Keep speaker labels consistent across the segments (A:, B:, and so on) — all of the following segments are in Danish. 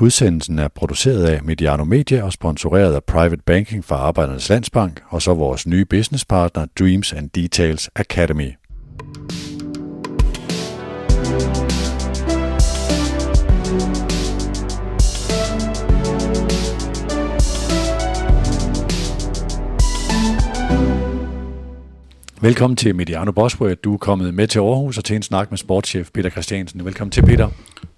A: Udsendelsen er produceret af Mediano Media og sponsoreret af Private Banking fra Arbejdernes Landsbank og så vores nye businesspartner Dreams and Details Academy. Velkommen til Mediano Bosworth. Du er kommet med til Aarhus og til en snak med sportschef Peter Christiansen. Velkommen til, Peter.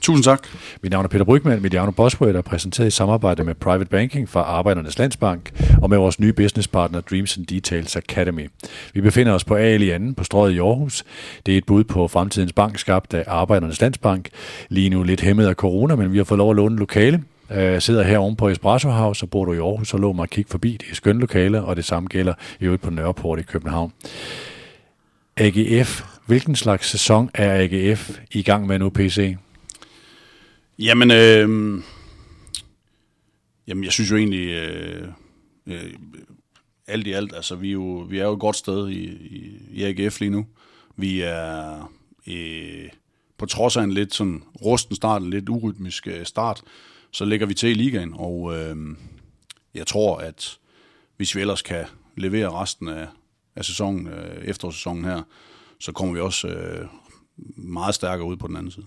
B: Tusind tak.
A: Mit navn er Peter Brygman. Mediano Bosworth er præsenteret i samarbejde med Private Banking fra Arbejdernes Landsbank og med vores nye businesspartner Dreams and Details Academy. Vi befinder os på Ali 2 på strøget i Aarhus. Det er et bud på fremtidens bank, skabt af Arbejdernes Landsbank. Lige nu lidt hæmmet af corona, men vi har fået lov at låne lokale øh, sidder her oven på Espresso House, og bor du i Aarhus, så lå mig at kigge forbi. Det er skønne lokale, og det samme gælder i øvrigt på Nørreport i København. AGF. Hvilken slags sæson er AGF i gang med nu, PC?
B: Jamen, øh, jamen jeg synes jo egentlig, øh, øh, alt i alt, altså vi er jo, vi er jo et godt sted i, i, i AGF lige nu. Vi er øh, på trods af en lidt sådan rusten start, en lidt urytmisk øh, start, så ligger vi til i ligaen, og øh, jeg tror, at hvis vi ellers kan levere resten af, af sæsonen, øh, efterårssæsonen her, så kommer vi også øh, meget stærkere ud på den anden side.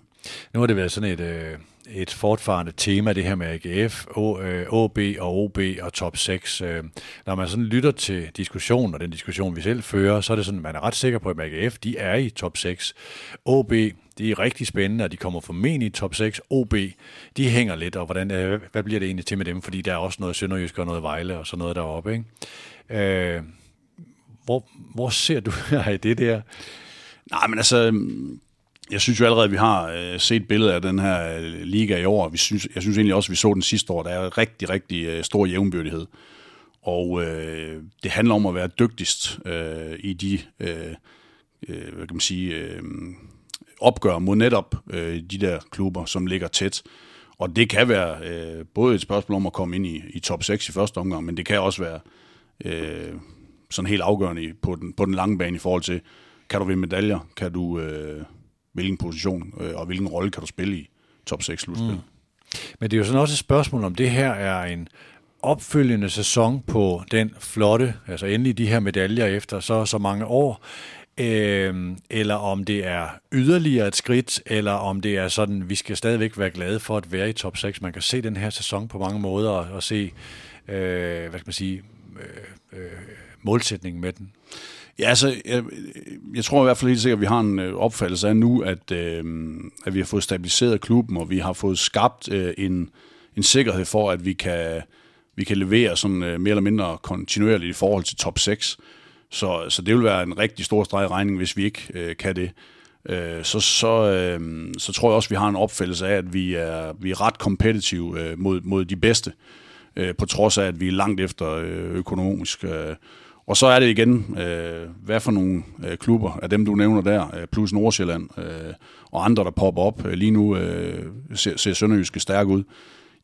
A: Nu har det været sådan et, øh, et fortfarende tema, det her med AGF, o, øh, OB og OB og top 6. Øh, når man sådan lytter til diskussionen, og den diskussion, vi selv fører, så er det sådan, man er ret sikker på, at AGF, de er i top 6. OB, de er rigtig spændende, og de kommer formentlig i top 6. OB, de hænger lidt, og hvordan, øh, hvad bliver det egentlig til med dem? Fordi der er også noget Sønderjysk og noget Vejle og sådan noget deroppe, ikke? Øh, hvor, hvor ser du her i det der?
B: Nej, men altså, jeg synes jo allerede, at vi har øh, set billeder af den her øh, liga i år. Vi synes, jeg synes egentlig også, at vi så den sidste år. Der er rigtig, rigtig stor jævnbyrdighed. Og øh, det handler om at være dygtigst øh, i de øh, øh, hvad kan man sige, øh, opgør mod netop øh, de der klubber, som ligger tæt. Og det kan være øh, både et spørgsmål om at komme ind i, i top 6 i første omgang, men det kan også være øh, sådan helt afgørende på den, på den lange bane i forhold til, kan du vinde medaljer, kan du, øh, hvilken position øh, og hvilken rolle kan du spille i top 6 slutspil. Mm.
A: Men det er jo sådan også et spørgsmål, om det her er en opfølgende sæson på den flotte, altså endelig de her medaljer efter så så mange år, øh, eller om det er yderligere et skridt, eller om det er sådan, vi skal stadigvæk være glade for at være i top 6. Man kan se den her sæson på mange måder, og, og se, øh, hvad skal man sige, øh, øh, målsætningen med den.
B: Ja, altså, jeg, jeg tror i hvert fald helt sikkert, at vi har en øh, opfattelse af nu, at, øh, at vi har fået stabiliseret klubben, og vi har fået skabt øh, en, en sikkerhed for, at vi kan, vi kan levere sådan øh, mere eller mindre kontinuerligt i forhold til top 6. Så, så det vil være en rigtig stor streg regning, hvis vi ikke øh, kan det. Øh, så, så, øh, så tror jeg også, vi har en opfattelse af, at vi er, vi er ret kompetitive øh, mod, mod de bedste, øh, på trods af, at vi er langt efter øh, økonomisk. Øh, og så er det igen, øh, hvad for nogle øh, klubber af dem, du nævner der, øh, plus Nordsjælland øh, og andre, der popper op. Øh, lige nu øh, ser, ser Sønderjyske stærk ud.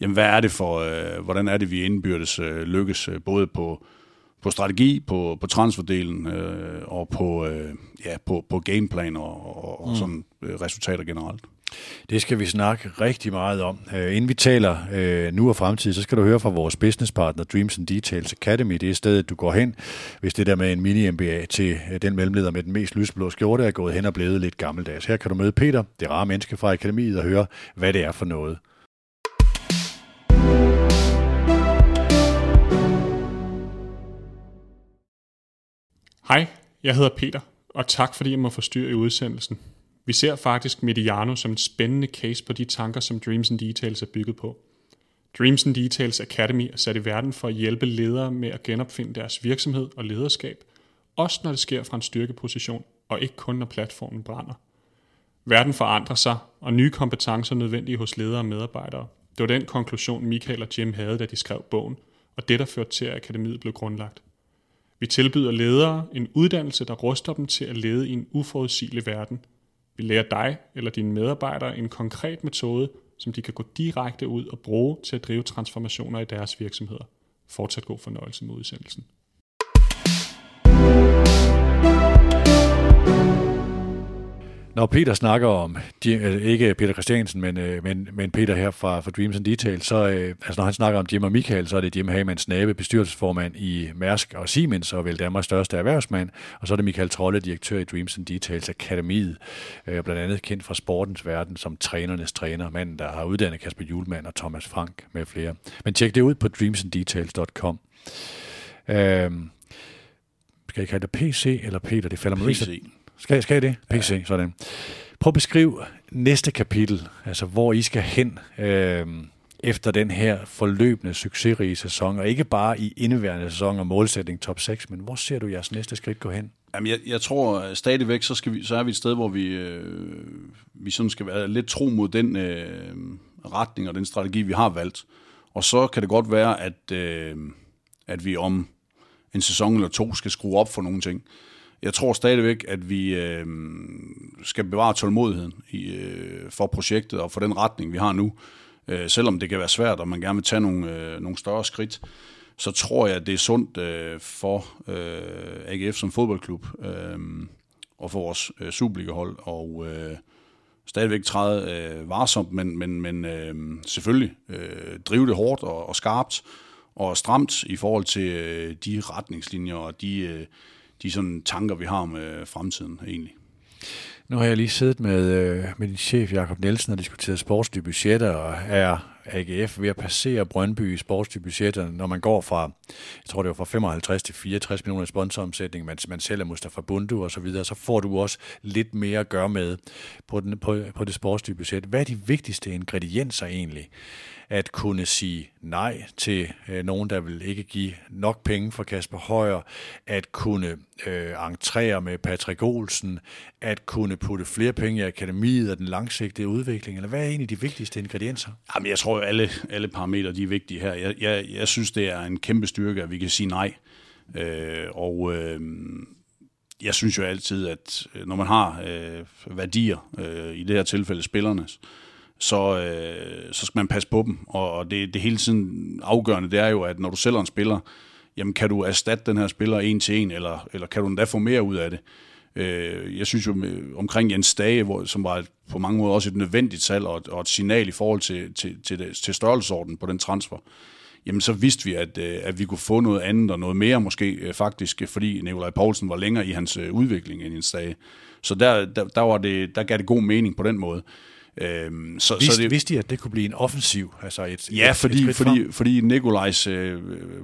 B: Jamen, hvad er det for, øh, hvordan er det, vi indbyrdes øh, lykkes, øh, både på, på strategi, på, på transferdelen øh, og på, øh, ja, på, på gameplan og, og, og mm. sådan øh, resultater generelt.
A: Det skal vi snakke rigtig meget om. Uh, inden vi taler uh, nu og fremtid, så skal du høre fra vores businesspartner Dreams and Details Academy. Det er stedet, du går hen, hvis det der med en mini-MBA til uh, den mellemleder med den mest lysblå skjorte er gået hen og blevet lidt gammeldags. Her kan du møde Peter, det rare menneske fra akademiet, og høre, hvad det er for noget.
C: Hej, jeg hedder Peter, og tak fordi jeg må forstyrre i udsendelsen. Vi ser faktisk Mediano som en spændende case på de tanker, som Dreams and Details er bygget på. Dreams and Details Academy er sat i verden for at hjælpe ledere med at genopfinde deres virksomhed og lederskab, også når det sker fra en styrkeposition, og ikke kun når platformen brænder. Verden forandrer sig, og nye kompetencer er nødvendige hos ledere og medarbejdere. Det var den konklusion, Michael og Jim havde, da de skrev bogen, og det, der førte til, at akademiet blev grundlagt. Vi tilbyder ledere en uddannelse, der ruster dem til at lede i en uforudsigelig verden – vi lærer dig eller dine medarbejdere en konkret metode, som de kan gå direkte ud og bruge til at drive transformationer i deres virksomheder. Fortsat god fornøjelse med udsendelsen.
A: Når Peter snakker om, øh, ikke Peter Christiansen, men, øh, men, men Peter her fra, fra Dreams and Details, så øh, altså når han snakker om Jim og Michael, så er det Jim Hagemann Snabe, bestyrelsesformand i Mærsk og Siemens, og vel Danmarks største erhvervsmand, og så er det Michael Trolle, direktør i Dreams and Details Akademiet, blandt andet kendt fra sportens verden som trænernes træner, manden, der har uddannet Kasper Julemand og Thomas Frank med flere. Men tjek det ud på dreamsanddetails.com. Øhm, skal jeg kalde det PC eller Peter? Det falder mig
B: PC.
A: Skal, skal jeg det? PC, ja. sådan. Prøv at beskrive næste kapitel, altså hvor I skal hen øh, efter den her forløbende succesrige sæson, og ikke bare i indeværende sæson og målsætning top 6, men hvor ser du jeres næste skridt gå hen?
B: Jamen, jeg, jeg tror stadigvæk, så, skal vi, så er vi et sted, hvor vi, øh, vi sådan skal være lidt tro mod den øh, retning og den strategi, vi har valgt. Og så kan det godt være, at, øh, at vi om en sæson eller to skal skrue op for nogle ting jeg tror stadigvæk, at vi øh, skal bevare tålmodigheden i, øh, for projektet og for den retning, vi har nu. Øh, selvom det kan være svært, og man gerne vil tage nogle, øh, nogle større skridt, så tror jeg, at det er sundt øh, for øh, AGF som fodboldklub øh, og for vores øh, Superliga-hold og øh, stadigvæk træde øh, varsomt, men, men, men øh, selvfølgelig øh, drive det hårdt og, og skarpt og stramt i forhold til øh, de retningslinjer og de... Øh, de sådan tanker, vi har om øh, fremtiden egentlig.
A: Nu har jeg lige siddet med, øh, med din chef Jakob Nielsen og diskuteret sportslige budgetter, og er AGF ved at passere Brøndby i sportslige budgetter, når man går fra, jeg tror det var fra 55 til 64 millioner i sponsoromsætning, mens man sælger Mustafa Bundu og så videre, så får du også lidt mere at gøre med på, den, på, på det sportslige budget. Hvad er de vigtigste ingredienser egentlig? At kunne sige nej til øh, nogen, der vil ikke give nok penge for Kasper Højer, at kunne øh, entrere med Patrick Olsen, at kunne putte flere penge i akademiet og den langsigtede udvikling, eller hvad er egentlig de vigtigste ingredienser?
B: Jamen, jeg tror, at alle, alle parametre de er vigtige her. Jeg, jeg, jeg synes, det er en kæmpe styrke, at vi kan sige nej. Øh, og øh, jeg synes jo altid, at øh, når man har øh, værdier, øh, i det her tilfælde spillernes, så, øh, så skal man passe på dem. Og, og det, det hele tiden afgørende, det er jo, at når du sælger en spiller, jamen kan du erstatte den her spiller en til en, eller, eller kan du endda få mere ud af det? Øh, jeg synes jo omkring Jens Dage, hvor, som var et, på mange måder også et nødvendigt salg og et, og et signal i forhold til, til, til, det, til størrelsesordenen på den transfer, jamen så vidste vi, at, øh, at vi kunne få noget andet og noget mere måske øh, faktisk, fordi Nikolaj Poulsen var længere i hans øh, udvikling end Jens Dage. Så der, der, der, var det, der gav det god mening på den måde.
A: Øhm, så, vidste, så det, vidste I, at det kunne blive en offensiv? Altså et,
B: ja, et, fordi, et fordi, fordi Nikolajs, øh,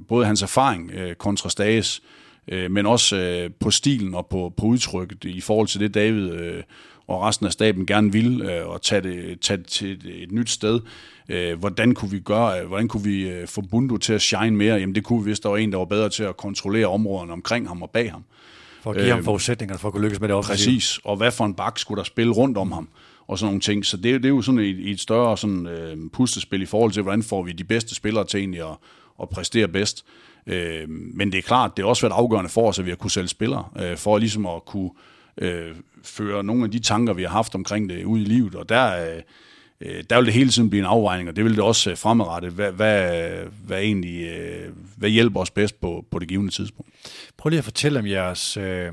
B: både hans erfaring øh, kontra Stages, øh, men også øh, på stilen og på, på udtrykket i forhold til det, David øh, og resten af staben gerne ville, øh, og tage det, tage det til et, et nyt sted. Øh, hvordan kunne vi gøre, øh, hvordan kunne vi øh, få Bundo til at shine mere? Jamen det kunne vi, hvis der var en, der var bedre til at kontrollere områderne omkring ham og bag ham.
A: For at give øh, ham forudsætninger for at kunne lykkes med det
B: offensiv. Præcis, og hvad for en bak skulle der spille rundt om ham? Og sådan nogle ting. Så det, det er jo sådan et, et større sådan, øh, pustespil i forhold til, hvordan får vi de bedste spillere til egentlig at, at præstere bedst. Øh, men det er klart, det har også været afgørende for os, at vi har kunne sælge spillere, øh, for ligesom at kunne øh, føre nogle af de tanker, vi har haft omkring det ud i livet. Og der, øh, der vil det hele tiden blive en afvejning, og det vil det også fremadrette, fremadrettet. Hvad, hvad, hvad, egentlig, øh, hvad hjælper os bedst på, på det givende tidspunkt?
A: Prøv lige at fortælle om jeres... Øh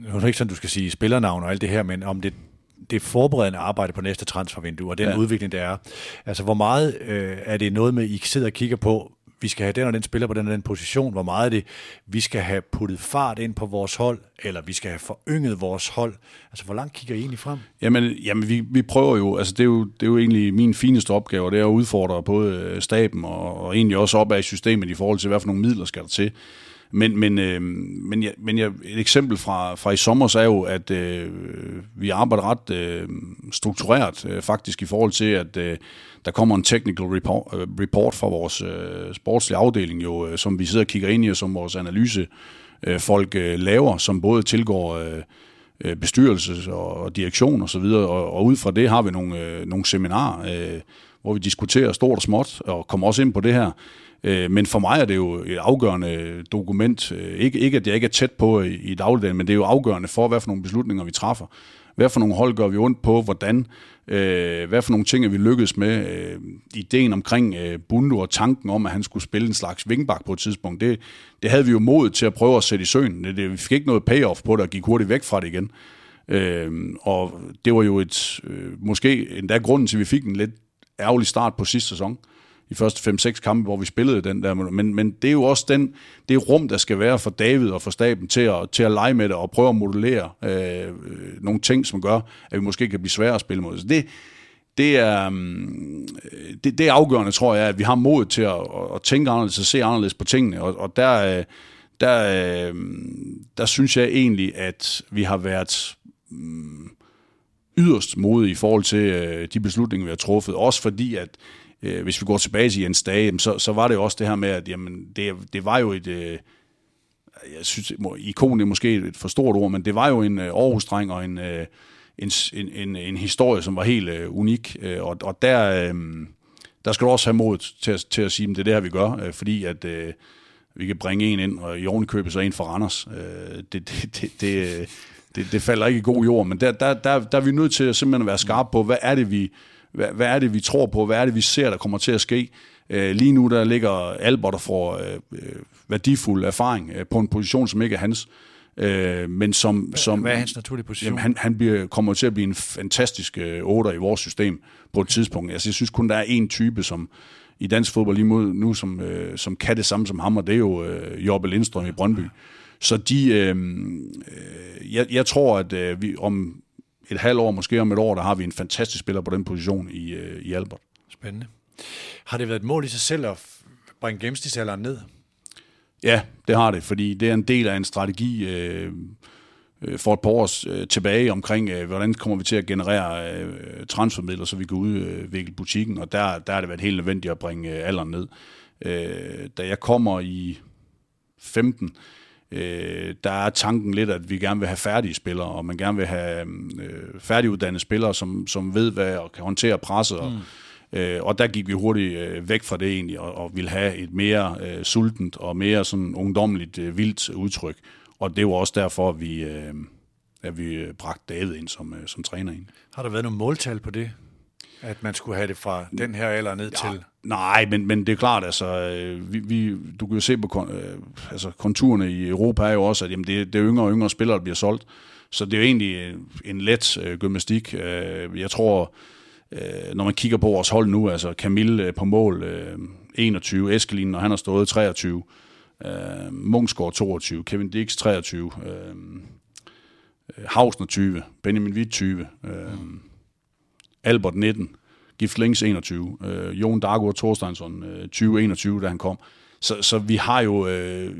A: nu er det ikke sådan, du skal sige spillernavn og alt det her, men om det det forberedende arbejde på næste transfervindue, og den ja. udvikling, der er. Altså, hvor meget øh, er det noget med, I sidder og kigger på, vi skal have den og den spiller på den og den position, hvor meget er det, vi skal have puttet fart ind på vores hold, eller vi skal have forynget vores hold. Altså, hvor langt kigger I egentlig frem?
B: Jamen, jamen vi, vi prøver jo, altså det er jo, det er jo egentlig min fineste opgave, det er at udfordre både staben og, og egentlig også op af systemet i forhold til, hvad for nogle midler skal der til. Men, men, øh, men, jeg, men jeg, et eksempel fra, fra i sommer er jo, at øh, vi arbejder ret øh, struktureret øh, faktisk i forhold til, at øh, der kommer en technical report, øh, report fra vores øh, sportslige afdeling, jo, øh, som vi sidder og kigger ind i, og som vores analyse øh, folk øh, laver, som både tilgår øh, øh bestyrelse og direktion osv., og, og, og ud fra det har vi nogle, øh, nogle seminarer, øh, hvor vi diskuterer stort og småt, og kommer også ind på det her. Øh, men for mig er det jo et afgørende dokument. Øh, ikke, ikke at jeg ikke er tæt på i, i dagligdagen, men det er jo afgørende for, hvad for nogle beslutninger vi træffer. Hvad for nogle hold gør vi ondt på, hvordan, øh, hvad for nogle ting er vi lykkedes med. Øh, ideen omkring øh, Bundu og tanken om, at han skulle spille en slags vingbak på et tidspunkt, det, det havde vi jo mod til at prøve at sætte i søen. Det, det, vi fik ikke noget payoff på det og gik hurtigt væk fra det igen. Øh, og det var jo et, øh, måske endda grunden til, at vi fik en lidt ærgerlig start på sidste sæson. De første 5-6 kampe, hvor vi spillede den der. Men, men det er jo også den, det rum, der skal være for David og for staben til at, til at lege med det og prøve at modellere øh, nogle ting, som gør, at vi måske kan blive svære at spille mod. Så det, det er, mm, øh, det, det er afgørende, tror jeg, at vi har mod til at, at tænke anderledes og se anderledes på tingene. Og, og der, øh, der, øh, der synes jeg egentlig, at vi har været mm, yderst modige i forhold til de beslutninger, vi har truffet. Også fordi, at Øh, hvis vi går tilbage til Jens Dage, så, så var det jo også det her med, at jamen, det, det var jo et... Øh, jeg synes, ikon er måske et for stort ord, men det var jo en øh, Aarhus-dreng og en, en, en, en historie, som var helt øh, unik. Øh, og, og der, øh, der skal du også have mod til, at, til at sige, at det er det her, vi gør, øh, fordi at Øh, vi kan bringe en ind, og i ovenkøbet så en for Randers. Uh, det, det, det, det, det, det falder ikke i god jord, men der, der, der, der er vi nødt til at simpelthen være skarpe på, hvad er det, vi, hvad, hvad er det, vi tror på, hvad er det, vi ser, der kommer til at ske. Uh, lige nu der ligger Albert og får uh, værdifuld erfaring uh, på en position, som ikke er hans.
A: Øh, men som, som, Hvad er hans naturlige position?
B: Jamen, han, han bliver, kommer til at blive en fantastisk øh, otter i vores system på et tidspunkt. Altså, jeg synes kun, der er en type, som i dansk fodbold lige mod, nu, som, øh, som kan det samme som ham, og det er jo øh, Jobbe Lindstrøm i Brøndby. Så de, øh, øh, jeg, jeg tror, at øh, vi om et halvt år, måske om et år, der har vi en fantastisk spiller på den position i, øh, i Albert.
A: Spændende. Har det været et mål i sig selv at bringe gennemsnitsalderen ned?
B: Ja, det har det, fordi det er en del af en strategi øh, øh, for et par år øh, tilbage omkring, øh, hvordan kommer vi til at generere øh, transfermidler, så vi kan udvikle butikken, og der, der har det været helt nødvendigt at bringe øh, alderen ned. Øh, da jeg kommer i 15, øh, der er tanken lidt, at vi gerne vil have færdige spillere, og man gerne vil have øh, færdiguddannede spillere, som, som ved, hvad og kan håndtere presset, og, mm Øh, og der gik vi hurtigt øh, væk fra det egentlig, og, og ville have et mere øh, sultent og mere sådan ungdommeligt øh, vildt udtryk. Og det var også derfor, at vi, øh, at vi øh, bragte David ind som, øh, som træner ind.
A: Har der været nogle måltal på det? At man skulle have det fra den her eller ned ja, til?
B: Nej, men, men det er klart, altså, øh, vi, vi, du kan jo se på kon, øh, altså, konturerne i Europa er jo også, at jamen, det, det er yngre og yngre spillere, der bliver solgt. Så det er jo egentlig øh, en let øh, gymnastik. Øh, jeg tror, øh, når man kigger på vores hold nu, altså Camille øh, på mål øh, 21, Eskelin, når han har stået 23, øh, Mungsgaard 22, Kevin Dix 23, øh, Hausner 20, Benjamin Witt 20, øh, Albert 19, Giftlings 21, øh, Jon Dago Thorsteinsson øh, 2021, da han kom. Så, så vi har jo øh,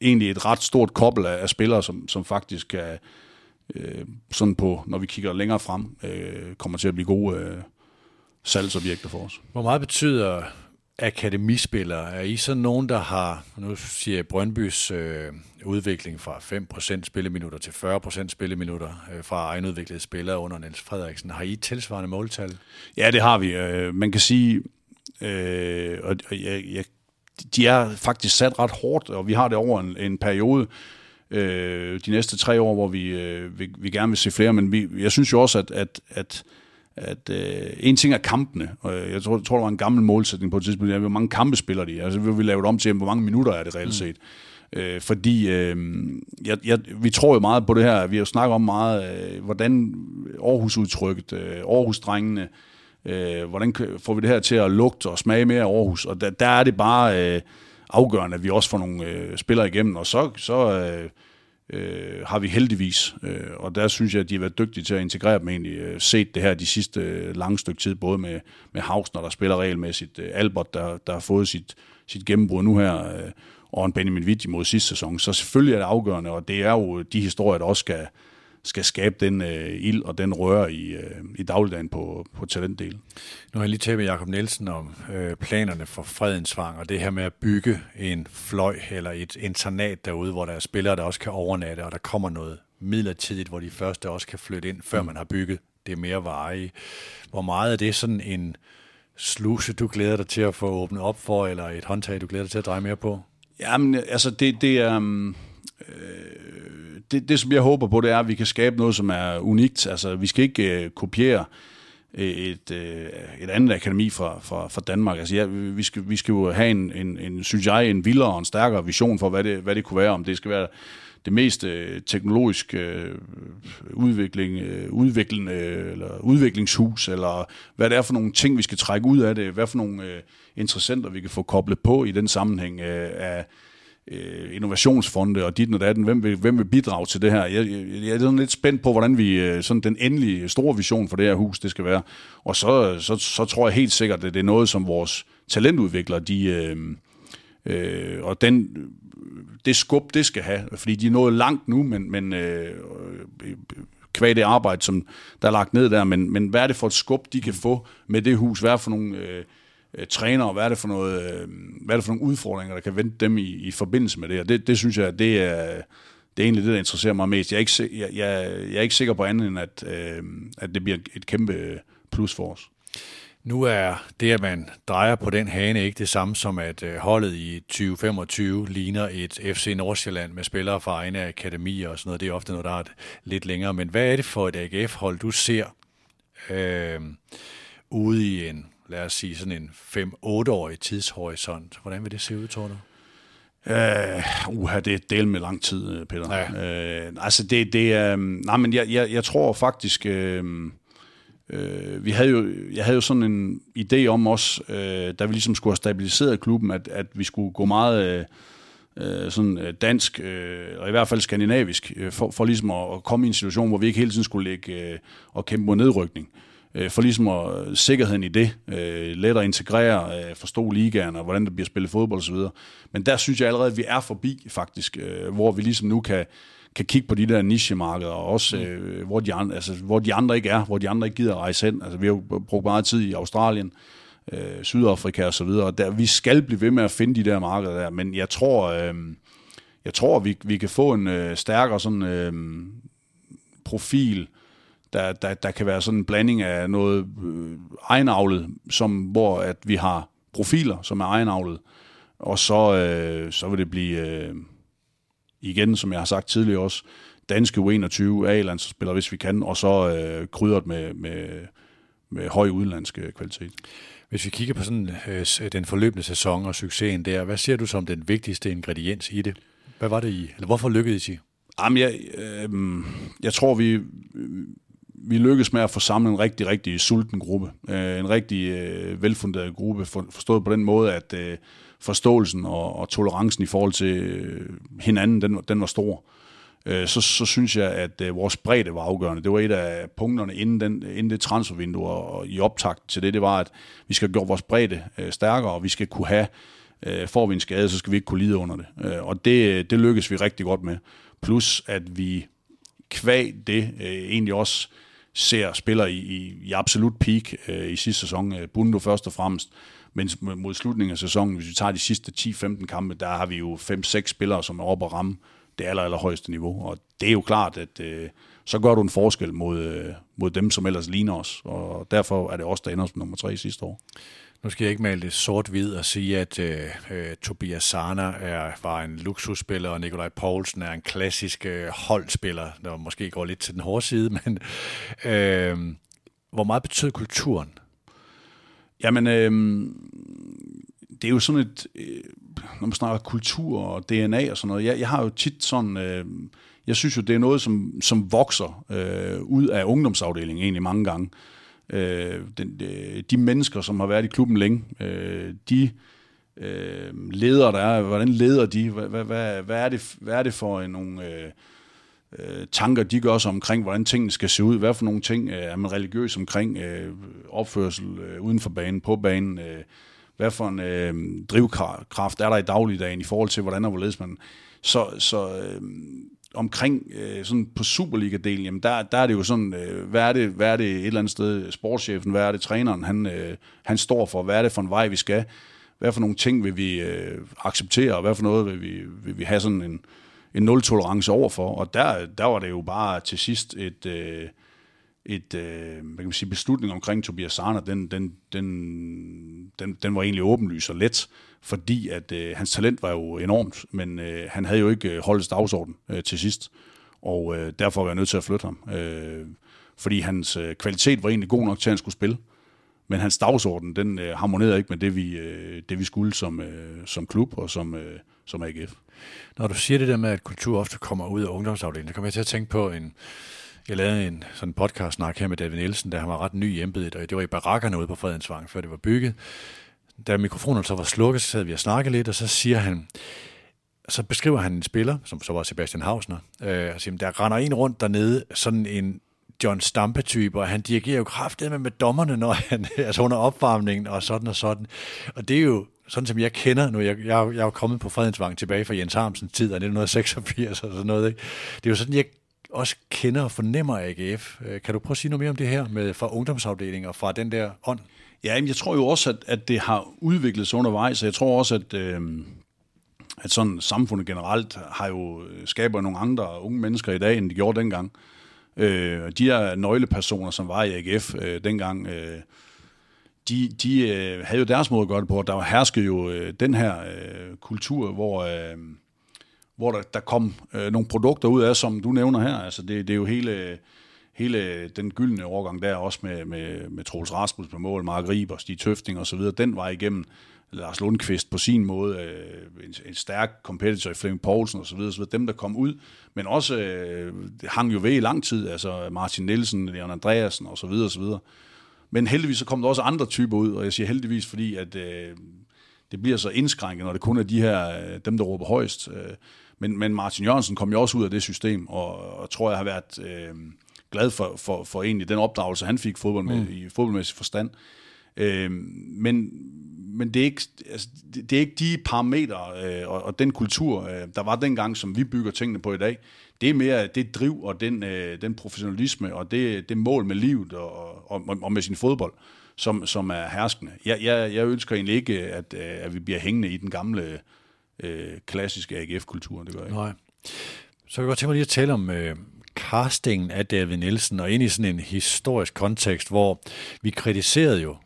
B: egentlig et ret stort kobbel af, af spillere, som, som faktisk kan, øh, sådan på, når vi kigger længere frem, øh, kommer til at blive gode øh, salgsobjekter for os.
A: Hvor meget betyder akademispillere? Er I så nogen, der har, nu siger jeg Brøndbys øh, udvikling fra 5% spilleminutter til 40% spilleminutter øh, fra egenudviklede spillere under Niels Frederiksen. Har I tilsvarende måltal?
B: Ja, det har vi. Øh, man kan sige, øh, og jeg, jeg, de er faktisk sat ret hårdt, og vi har det over en, en periode, øh, de næste tre år, hvor vi, øh, vi, vi gerne vil se flere, men vi, jeg synes jo også, at, at, at at øh, en ting er kampene, og jeg tror, jeg tror, der var en gammel målsætning på et tidspunkt, hvor mange kampe spiller de, altså vi vil lave det om til, hvor mange minutter er det reelt mm. set. Mm. Øh, fordi øh, jeg, jeg, vi tror jo meget på det her, vi har jo snakket om meget, øh, hvordan Aarhus-udtrykket, øh, Aarhus-drengene, øh, hvordan får vi det her til at lugte og smage mere af Aarhus, og der, der er det bare... Øh, afgørende, at vi også får nogle øh, spillere igennem, og så, så øh, øh, har vi heldigvis, øh, og der synes jeg, at de har været dygtige til at integrere dem egentlig, øh, set det her de sidste øh, lange stykke tid, både med, med Hausner, der spiller regelmæssigt, øh, Albert, der, der har fået sit, sit gennembrud nu her, øh, og en Benjamin Vitti mod sidste sæson. Så selvfølgelig er det afgørende, og det er jo de historier, der også skal, skal skabe den øh, ild og den rør i, øh, i dagligdagen på, på talentdelen.
A: Nu har jeg lige talt med Jakob Nielsen om øh, planerne for Fredensvang, og det her med at bygge en fløj eller et internat derude, hvor der er spillere, der også kan overnatte, og der kommer noget midlertidigt, hvor de første også kan flytte ind, før mm. man har bygget det mere veje. Hvor meget er det sådan en sluse, du glæder dig til at få åbnet op for, eller et håndtag, du glæder dig til at dreje mere på?
B: Jamen, altså det, det er... Um, øh, det, det, som jeg håber på, det er, at vi kan skabe noget, som er unikt. Altså, vi skal ikke øh, kopiere øh, et, øh, et andet akademi fra, fra, fra Danmark. Altså, ja, vi, skal, vi skal jo have en, en, en, synes jeg, en vildere og en stærkere vision for, hvad det, hvad det kunne være, om det skal være det mest øh, teknologiske øh, udvikling, øh, udviklende, øh, eller udviklingshus, eller hvad det er for nogle ting, vi skal trække ud af det, hvad for nogle øh, interessenter, vi kan få koblet på i den sammenhæng øh, af øh, innovationsfonde og dit og datten, hvem vil, hvem vil bidrage til det her? Jeg, jeg, jeg er sådan lidt spændt på, hvordan vi, øh, sådan den endelige store vision for det her hus, det skal være. Og så, så, så tror jeg helt sikkert, at det er noget, som vores talentudviklere, de, øh, øh, og den, det skub, det skal have, fordi de er nået langt nu, men, men øh, øh kvæg det arbejde, som der er lagt ned der, men, men hvad er det for et skub, de kan få med det hus? Hvad er for nogle... Øh, øh, træner, hvad er det for noget, øh, hvad er det for nogle udfordringer, der kan vente dem i, i forbindelse med det, og det, det synes jeg, det er, det er egentlig det, der interesserer mig mest. Jeg er ikke, jeg, jeg, jeg er ikke sikker på andet end, at, øh, at det bliver et kæmpe plus for os.
A: Nu er det, at man drejer på den hane, ikke det samme som, at øh, holdet i 2025 ligner et FC Nordsjælland med spillere fra egne akademier og sådan noget. Det er ofte noget, der er lidt længere. Men hvad er det for et AGF-hold, du ser øh, ude i en lad os sige, sådan en 5-8-årig tidshorisont. Hvordan vil det se ud, tror du?
B: Uh, uha, det er del med lang tid, øh, Peter. Ja. Uh, altså, det, det er... Um, nej, men jeg, jeg, jeg tror faktisk... Uh, uh, vi havde jo, jeg havde jo sådan en idé om os, uh, da vi ligesom skulle have stabiliseret klubben, at, at vi skulle gå meget... Uh, sådan dansk, uh, og i hvert fald skandinavisk, for, for ligesom at, at komme i en situation, hvor vi ikke hele tiden skulle ligge og kæmpe mod nedrykning øh, for ligesom at, øh, sikkerheden i det, øh, let at integrere, øh, forstå ligaen og hvordan der bliver spillet fodbold osv. Men der synes jeg allerede, at vi er forbi faktisk, øh, hvor vi ligesom nu kan, kan kigge på de der nichemarkeder, og også mm. øh, hvor, de andre, altså, hvor de andre ikke er, hvor de andre ikke gider at rejse hen. Altså, vi har jo brugt meget tid i Australien, øh, Sydafrika og så videre, og der, vi skal blive ved med at finde de der markeder der, men jeg tror, øh, jeg tror vi, vi kan få en øh, stærkere sådan, øh, profil, der, der, der kan være sådan en blanding af noget øh, egenavlet, som, hvor at vi har profiler, som er egenavlet, og så, øh, så vil det blive, øh, igen, som jeg har sagt tidligere også, danske U21 A-landsspillere, hvis vi kan, og så øh, krydret med, med, med høj udenlandsk kvalitet.
A: Hvis vi kigger på sådan øh, den forløbende sæson og succesen der, hvad ser du som den vigtigste ingrediens i det? Hvad var det i? Eller hvorfor lykkedes I?
B: Jamen, jeg, øh, jeg tror, vi, vi lykkedes med at få samlet en rigtig, rigtig sulten gruppe. Øh, en rigtig øh, velfunderet gruppe, for, forstået på den måde, at øh, forståelsen og, og tolerancen i forhold til øh, hinanden, den, den var stor. Øh, så, så synes jeg, at øh, vores bredde var afgørende. Det var et af punkterne inden, den, inden det transfervindue og, og i optakt til det, det var, at vi skal gøre vores bredde øh, stærkere, og vi skal kunne have, øh, får vi en skade, så skal vi ikke kunne lide under det. Øh, og det, øh, det lykkedes vi rigtig godt med. Plus, at vi kvæg det øh, egentlig også ser spiller i, i, i absolut peak øh, i sidste sæson. Øh, Bundo først og fremmest. Men mod slutningen af sæsonen, hvis vi tager de sidste 10-15 kampe, der har vi jo 5-6 spillere, som er oppe og ramme det aller, allerhøjeste niveau. Og det er jo klart, at øh, så gør du en forskel mod, øh, mod dem, som ellers ligner os. Og derfor er det også der ender som nummer tre sidste år.
A: Nu skal jeg ikke male det sort-hvid og sige, at øh, øh Tobias Sana er, var en luksusspiller, og Nikolaj Poulsen er en klassisk øh, holdspiller, der måske går lidt til den hårde side, men øh, hvor meget betød kulturen?
B: Jamen, øh, det er jo sådan et, øh, når man snakker kultur og DNA og sådan noget, jeg, jeg har jo tit sådan, øh, jeg synes jo, det er noget, som, som vokser øh, ud af ungdomsafdelingen egentlig mange gange øh, den, øh, de mennesker, som har været i klubben længe, øh, de øh, ledere, der er, hvordan leder de? Hvad, hvad, hvad, hvad, er, det, hvad er det for nogle øh, øh, tanker, de gør sig omkring, hvordan tingene skal se ud? Hvad for nogle ting øh, er man religiøs omkring? Øh, opførsel øh, uden for banen, på banen? Øh, hvad for en øh, drivkraft er der i dagligdagen i forhold til, hvordan og hvorledes man... Så, så øh, omkring øh, sådan på Superliga-delen, jamen der, der er det jo sådan, øh, hvad, er det, hvad er det et eller andet sted, sportschefen, hvad er det træneren, han, øh, han står for, hvad er det for en vej, vi skal, hvad for nogle ting vil vi øh, acceptere, og hvad for noget vil vi, vil vi have sådan en, en nul-tolerance overfor, og der, der var det jo bare til sidst et, øh, et øh, hvad kan man sige, beslutning omkring Tobias Sarner, den, den, den, den, den var egentlig åbenlys og let, fordi at øh, hans talent var jo enormt, men øh, han havde jo ikke holdt holdets dagsorden øh, til sidst, og øh, derfor var jeg nødt til at flytte ham. Øh, fordi hans øh, kvalitet var egentlig god nok til, at han skulle spille. Men hans dagsorden, den øh, harmonerede ikke med det, vi, øh, det, vi skulle som, øh, som klub og som, øh, som AGF.
A: Når du siger det der med, at kultur ofte kommer ud af ungdomsafdelingen, så kommer jeg til at tænke på en, jeg lavede en sådan podcast-snak her med David Nielsen, da han var ret ny i embedet, og det var i barakkerne ude på Fredensvang, før det var bygget. Da mikrofonen så var slukket, så sad vi og snakkede lidt, og så siger han, så beskriver han en spiller, som så var Sebastian Hausner, øh, og siger, der render en rundt dernede, sådan en John Stampe-type, og han dirigerer jo kraftigt med, med dommerne, når han, altså under opvarmningen og sådan og sådan. Og det er jo sådan, som jeg kender nu. Jeg, jeg, jeg er jo kommet på Fredensvang tilbage fra Jens Harmsens tid og 1986 og sådan noget. Ikke? Det er jo sådan, jeg også kender og fornemmer AGF. Øh, kan du prøve at sige noget mere om det her med fra ungdomsafdelingen og fra den der ånd?
B: Ja, jeg tror jo også, at, at det har udviklet sig undervejs, og jeg tror også, at, øh, at sådan samfundet generelt har jo øh, skaber nogle andre unge mennesker i dag, end de gjorde dengang. Øh, de her nøglepersoner, som var i AGF øh, dengang, øh, de, de øh, havde jo deres måde at gøre det på. Der var jo øh, den her øh, kultur, hvor, øh, hvor der, der kom øh, nogle produkter ud af, som du nævner her. Altså det, det er jo hele, hele den gyldne overgang der, også med, med, med Troels Rasmus på mål, Mark Riber, Stig Tøfting og så videre, den var igennem. Lars Lundqvist på sin måde, øh, en, en stærk competitor i Flemming Poulsen og så videre, så dem der kom ud, men også øh, hang jo ved i lang tid, altså Martin Nielsen, Leon Andreasen og så videre og så videre. Men heldigvis så kom der også andre typer ud, og jeg siger heldigvis, fordi at øh, det bliver så indskrænket, når det kun er de her, øh, dem der råber højst. Øh, men, men Martin Jørgensen kom jo også ud af det system, og, og tror jeg har været øh, glad for, for, for egentlig den opdragelse, han fik fodbold med, mm. i fodboldmæssig forstand. Øh, men, men det er ikke, altså, det, det er ikke de parametre øh, og, og den kultur, øh, der var dengang, som vi bygger tingene på i dag. Det er mere det driv og den, øh, den professionalisme og det, det mål med livet og, og, og med sin fodbold, som, som er herskende. Jeg, jeg, jeg ønsker egentlig ikke, at, øh, at vi bliver hængende i den gamle øh, klassiske AGF-kultur. Det gør jeg ikke.
A: Nej. Så kan jeg godt tænke mig lige at tale om øh, castingen af David Nielsen, og ind i sådan en historisk kontekst, hvor vi kritiserede jo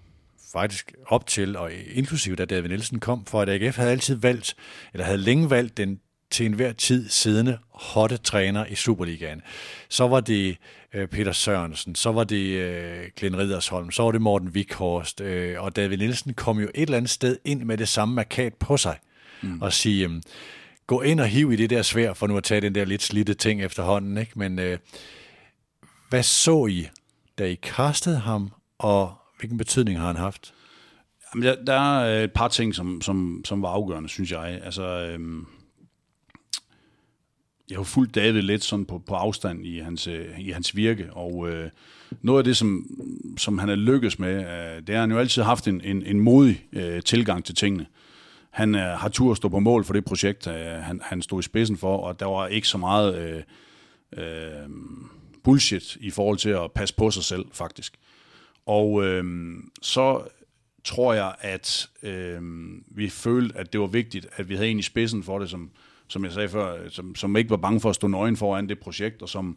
A: faktisk op til, og inklusive da David Nielsen kom, for at AGF havde altid valgt, eller havde længe valgt den til enhver tid siddende hotte træner i Superligaen. Så var det øh, Peter Sørensen, så var det øh, Glenn Ridersholm, så var det Morten Vikhorst, øh, og David Nielsen kom jo et eller andet sted ind med det samme markat på sig, mm. og sige, øh, gå ind og hiv i det der svær, for nu at tage den der lidt slidte ting efterhånden, ikke? men øh, hvad så I, da I kastede ham, og hvilken betydning har han haft?
B: Jamen, der, der er et par ting, som, som, som var afgørende, synes jeg. Altså, øhm, jeg har fulgt David lidt sådan på, på afstand i hans, øh, i hans virke, og øh, noget af det, som, som han er lykkes med, øh, det er, at han jo altid haft en, en, en modig øh, tilgang til tingene. Han øh, har tur at stå på mål for det projekt, øh, han, han stod i spidsen for, og der var ikke så meget øh, øh, bullshit i forhold til at passe på sig selv, faktisk. Og øh, så tror jeg, at øh, vi følte, at det var vigtigt, at vi havde en i spidsen for det, som, som jeg sagde før, som, som ikke var bange for at stå nøgen foran det projekt, og som,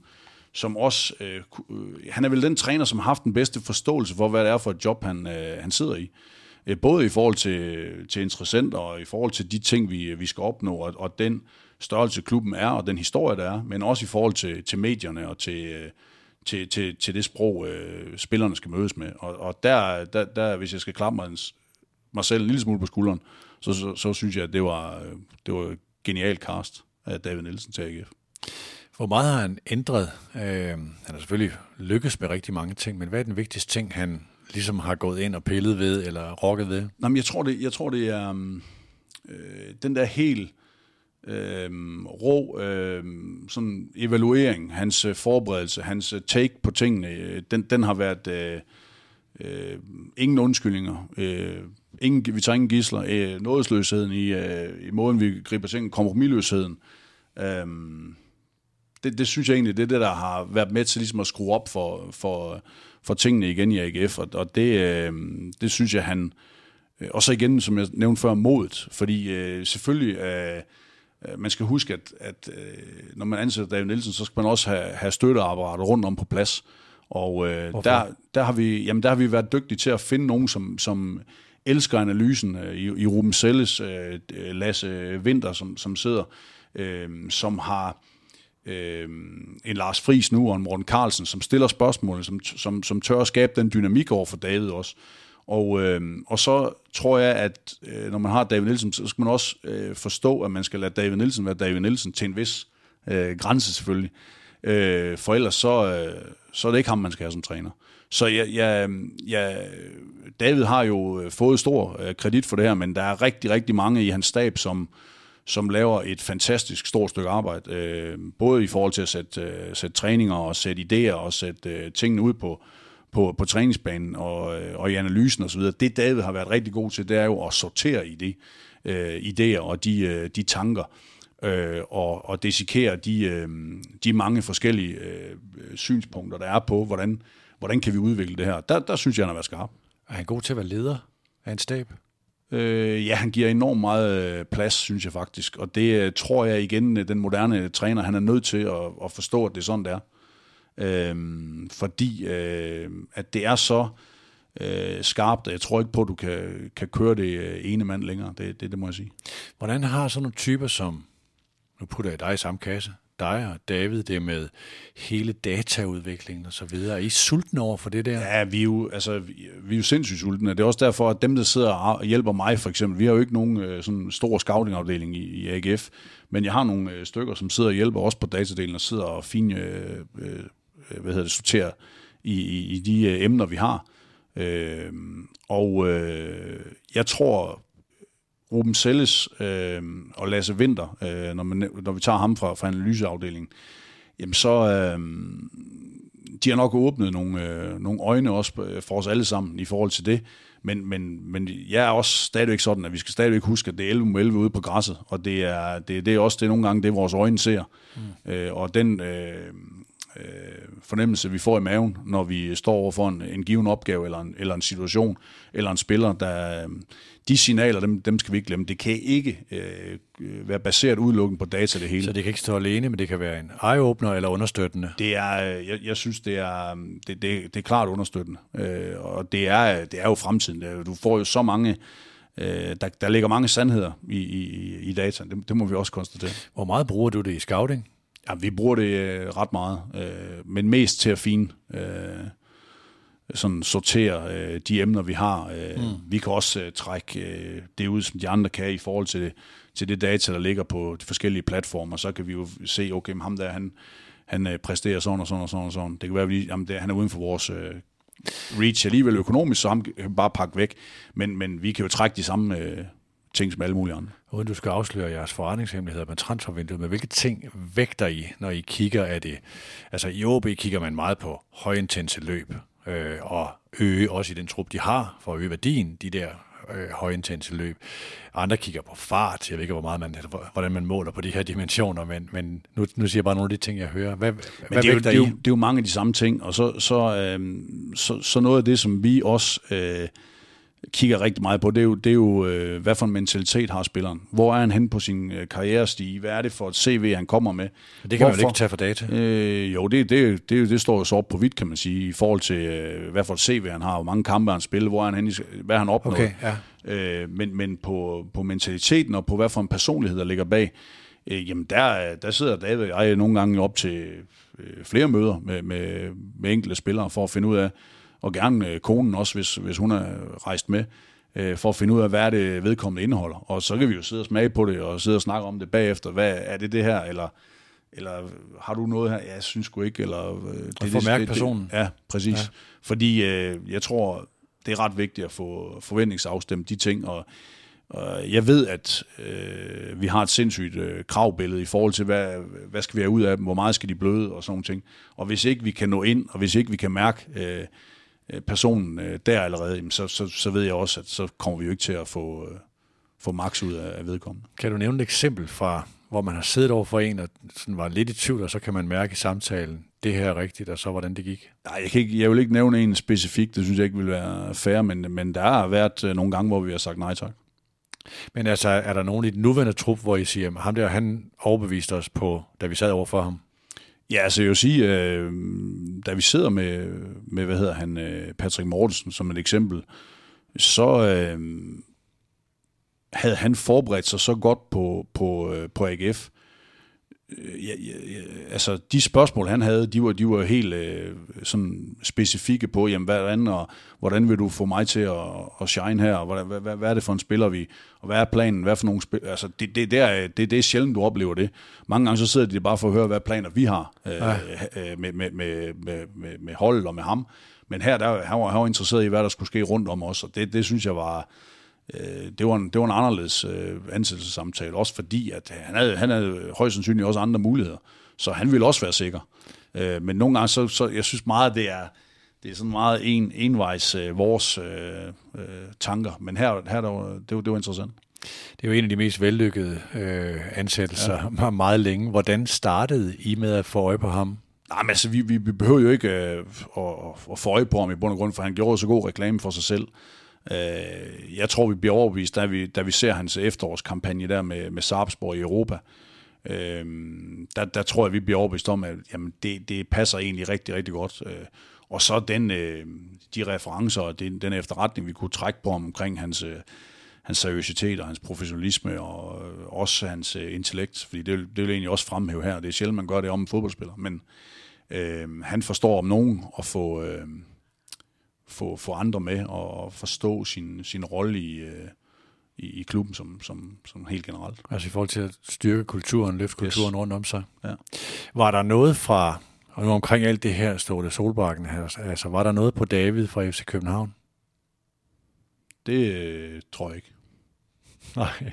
B: som også, øh, øh han er vel den træner, som har haft den bedste forståelse for, hvad det er for et job, han, øh, han sidder i. Øh, Øh, både i forhold til, til interessenter, og i forhold til de ting, vi, vi skal opnå, og, og den størrelse klubben er, og den historie, der er, men også i forhold til, til medierne og til, øh, til, til, til det sprog, øh, spillerne skal mødes med. Og, og der, der, der, hvis jeg skal klappe mig, mig selv en lille smule på skulderen, så, så, så synes jeg, at det var, øh, det var genial cast af David Nielsen til AGF.
A: Hvor meget har han ændret? Øh, han har selvfølgelig lykkes med rigtig mange ting, men hvad er den vigtigste ting, han ligesom har gået ind og pillet ved, eller rokket ved?
B: Jamen, jeg tror, det, jeg tror, det er mm, øh, den der helt øh, rå øh, sådan evaluering, hans øh, forberedelse, hans øh, take på tingene, øh, den, den har været øh, øh, ingen undskyldninger. Øh, ingen, vi tager ingen gisler. Øh, nådesløsheden i, øh, i måden, vi griber ting, kompromilløsheden. Øh, det, det synes jeg egentlig, det er det, der har været med til ligesom at skrue op for, for, for tingene igen i AGF, og, og det, øh, det synes jeg, han... Og så igen, som jeg nævnte før, modet, fordi øh, selvfølgelig... Øh, Øh, man skal huske, at, at øh, når man ansætter David Nielsen, så skal man også have, have støtteapparater rundt om på plads. Og øh, der, der, har vi, jamen, der har vi været dygtige til at finde nogen, som, som elsker analysen. Øh, I, i Ruben Selles, øh, Lasse Winter, som, som sidder, øh, som har øh, en Lars Friis nu og en Morten Carlsen, som stiller spørgsmål, som, som, som tør at skabe den dynamik over for David også. Og, øh, og så tror jeg, at øh, når man har David Nielsen, så skal man også øh, forstå, at man skal lade David Nielsen være David Nielsen til en vis øh, grænse selvfølgelig. Øh, for ellers så, øh, så er det ikke ham, man skal have som træner. Så jeg, jeg, jeg, David har jo øh, fået stor øh, kredit for det her, men der er rigtig, rigtig mange i hans stab, som, som laver et fantastisk stort stykke arbejde, øh, både i forhold til at sætte, øh, sætte træninger og sætte idéer og sætte øh, tingene ud på, på, på træningsbanen og, øh, og i analysen osv. Det David har været rigtig god til, det er jo at sortere i det, øh, idéer og de, øh, de tanker, øh, og, og desikere de, øh, de mange forskellige øh, synspunkter, der er på, hvordan, hvordan kan vi udvikle det her. Der, der synes jeg, han har været skarp.
A: Er han god til at være leder af en stab?
B: Øh, ja, han giver enormt meget øh, plads, synes jeg faktisk. Og det øh, tror jeg igen, øh, den moderne øh, træner, han er nødt til at, at forstå, at det er sådan, det er. Øh, fordi øh, at det er så øh, skarpt, jeg tror ikke på, at du kan, kan køre det øh, ene mand længere. Det, det, det må jeg sige.
A: Hvordan har sådan nogle typer som, nu putter jeg dig i samme kasse, dig og David, det med hele dataudviklingen og så videre. Er I sultne over for det der?
B: Ja, vi er jo, altså, vi er jo sindssygt sultne. Det er også derfor, at dem, der sidder og hjælper mig for eksempel, vi har jo ikke nogen øh, sådan stor scoutingafdeling i, i AGF, men jeg har nogle øh, stykker, som sidder og hjælper også på datadelen og sidder og fine, øh, øh, hvad hedder det, sorterer i, i, i de øh, emner, vi har. Øh, og øh, jeg tror Ruben Selles øh, og Lasse Winter, øh, når, man, når vi tager ham fra, fra analyseafdelingen, jamen så øh, de har nok åbnet nogle, øh, nogle øjne også for os alle sammen i forhold til det. Men, men, men jeg er også stadigvæk sådan, at vi skal stadigvæk huske, at det er 11 11 ude på græsset, og det er, det, det er også det nogle gange, det vores øjne ser. Mm. Øh, og den øh, øh, fornemmelse, vi får i maven, når vi står over for en, en given opgave, eller en, eller en situation, eller en spiller, der, de signaler, dem, dem skal vi ikke glemme. Det kan ikke øh, være baseret udelukkende på data det hele.
A: Så det kan ikke stå alene, men det kan være en eye-opener eller understøttende?
B: Det er, jeg, jeg synes, det er, det, det, det er klart understøttende. Øh, og det er, det er jo fremtiden. Du får jo så mange øh, der, der ligger mange sandheder i, i, i data. Det, det må vi også konstatere.
A: Hvor meget bruger du det i scouting?
B: Ja, vi bruger det øh, ret meget, øh, men mest til at fine, øh, sådan sortere øh, de emner, vi har. Øh, mm. Vi kan også øh, trække øh, det ud, som de andre kan i forhold til, til det data, der ligger på de forskellige platformer. Så kan vi jo se, okay, ham der, han, han øh, præsterer sådan og sådan og sådan og sådan. Det kan være, at vi, jamen, det, han er uden for vores øh, reach alligevel økonomisk, så ham kan bare pakke væk. Men, men vi kan jo trække de samme øh, ting som alle mulige andre.
A: Uden du skal afsløre jeres forretningshemmeligheder med transfervinduet, men hvilke ting vægter I, når I kigger af det? Altså i OB kigger man meget på højintense løb, øh, og øge også i den trup, de har, for at øge værdien, de der øh, højintense løb. Andre kigger på fart. Jeg ved ikke, hvor meget man, hvordan man måler på de her dimensioner, men, men nu, nu siger jeg bare nogle af de ting, jeg hører. Hvad, men
B: hvad det, er jo, det, er jo, det er jo mange af de samme ting, og så, så, øh, så, så noget af det, som vi også... Øh, kigger rigtig meget på, det er jo, det er jo øh, hvad for en mentalitet har spilleren. Hvor er han hen på sin øh, karrierestige? Hvad er det for et CV, han kommer med?
A: Det kan Hvorfor? man ikke tage for data.
B: Øh, jo, det, det, det, det står jo så op på vidt, kan man sige, i forhold til, øh, hvad for et CV han har, hvor mange kampe han spiller, hvor er han hen, hvad han opnået.
A: Okay, ja.
B: øh, men men på, på mentaliteten og på, hvad for en personlighed, der ligger bag, øh, jamen der, der sidder David og jeg nogle gange op til øh, flere møder med, med, med enkelte spillere for at finde ud af, og gerne øh, konen også, hvis, hvis hun er rejst med, øh, for at finde ud af, hvad er det vedkommende indeholder. Og så kan vi jo sidde og smage på det, og sidde og snakke om det bagefter. Hvad er det det her, eller, eller har du noget her? Ja, jeg synes sgu ikke. Eller,
A: øh, det, og formærke personen.
B: Det, ja, præcis. Ja. Fordi øh, jeg tror, det er ret vigtigt at få forventningsafstemt de ting, og jeg ved, at øh, vi har et sindssygt øh, kravbillede i forhold til, hvad, hvad skal vi have ud af dem, hvor meget skal de bløde og sådan nogle ting. Og hvis ikke vi kan nå ind, og hvis ikke vi kan mærke Øh, personen øh, der allerede, så, så, så ved jeg også, at så kommer vi jo ikke til at få, øh, få max ud af, af vedkommende.
A: Kan du nævne et eksempel fra, hvor man har siddet over for en, og sådan var lidt i tvivl, og så kan man mærke i samtalen, det her er rigtigt, og så hvordan det gik?
B: Nej, jeg, kan ikke, jeg vil ikke nævne en specifik, det synes jeg ikke vil være fair, men, men der har været nogle gange, hvor vi har sagt nej tak.
A: Men altså, er der nogen i den nuværende trup, hvor I siger, ham der, han overbeviste os på, da vi sad over for ham?
B: Ja, altså jeg vil sige, øh, da vi sidder med, med hvad hedder han, øh, Patrick Mortensen som et eksempel, så øh, havde han forberedt sig så godt på, på, øh, på AGF, Øh, ja, ja, ja, altså de spørgsmål, han havde, de var, de var helt øh, sådan specifikke på, jamen, hvordan, og, hvordan vil du få mig til at, at shine her, og hvad, hvad, hvad, er det for en spiller, vi, og hvad er planen, hvad for nogle spil, altså det, det, det, er, det, det er sjældent, du oplever det. Mange gange så sidder de bare for at høre, hvad planer vi har øh, øh, med, med, med, med, med, med holdet og med ham. Men her, der, han, var, han var interesseret i, hvad der skulle ske rundt om os, og det, det synes jeg var, øh, det, var en, det var en anderledes øh, ansættelsessamtale, også fordi, at han havde, han havde højst sandsynligt også andre muligheder, så han ville også være sikker. Øh, men nogle gange, så, så jeg synes meget, det er, det er sådan meget en, envejs øh, vores øh, øh, tanker, men her, her der, det, var, det var interessant.
A: Det er jo en af de mest vellykkede øh, ansættelser ja. meget længe. Hvordan startede I med at få øje på ham?
B: Nej, men altså, vi, vi, vi behøver jo ikke øh, at, at få øje på ham i bund og grund, for han gjorde så god reklame for sig selv. Øh, jeg tror, vi bliver overbevist, da vi, da vi ser hans efterårskampagne der med, med Sarpsborg i Europa. Øh, der, der tror jeg, vi bliver overbevist om, at jamen, det, det passer egentlig rigtig, rigtig godt. Øh, og så den, øh, de referencer og den, den efterretning, vi kunne trække på omkring hans, øh, hans seriøsitet og hans professionalisme og øh, også hans øh, intellekt, fordi det, det vil egentlig også fremhæve her. Det er sjældent, man gør det om en fodboldspiller, men øh, han forstår om nogen at få, øh, få, få andre med og forstå sin, sin rolle i, øh, i, i klubben som, som, som helt generelt.
A: Altså i forhold til at styrke kulturen, løfte kulturen yes. rundt om sig. Ja. Var der noget fra, og nu omkring alt det her, Ståle Solbakken, altså var der noget på David fra FC København?
B: Det øh, tror jeg ikke.
A: Nej.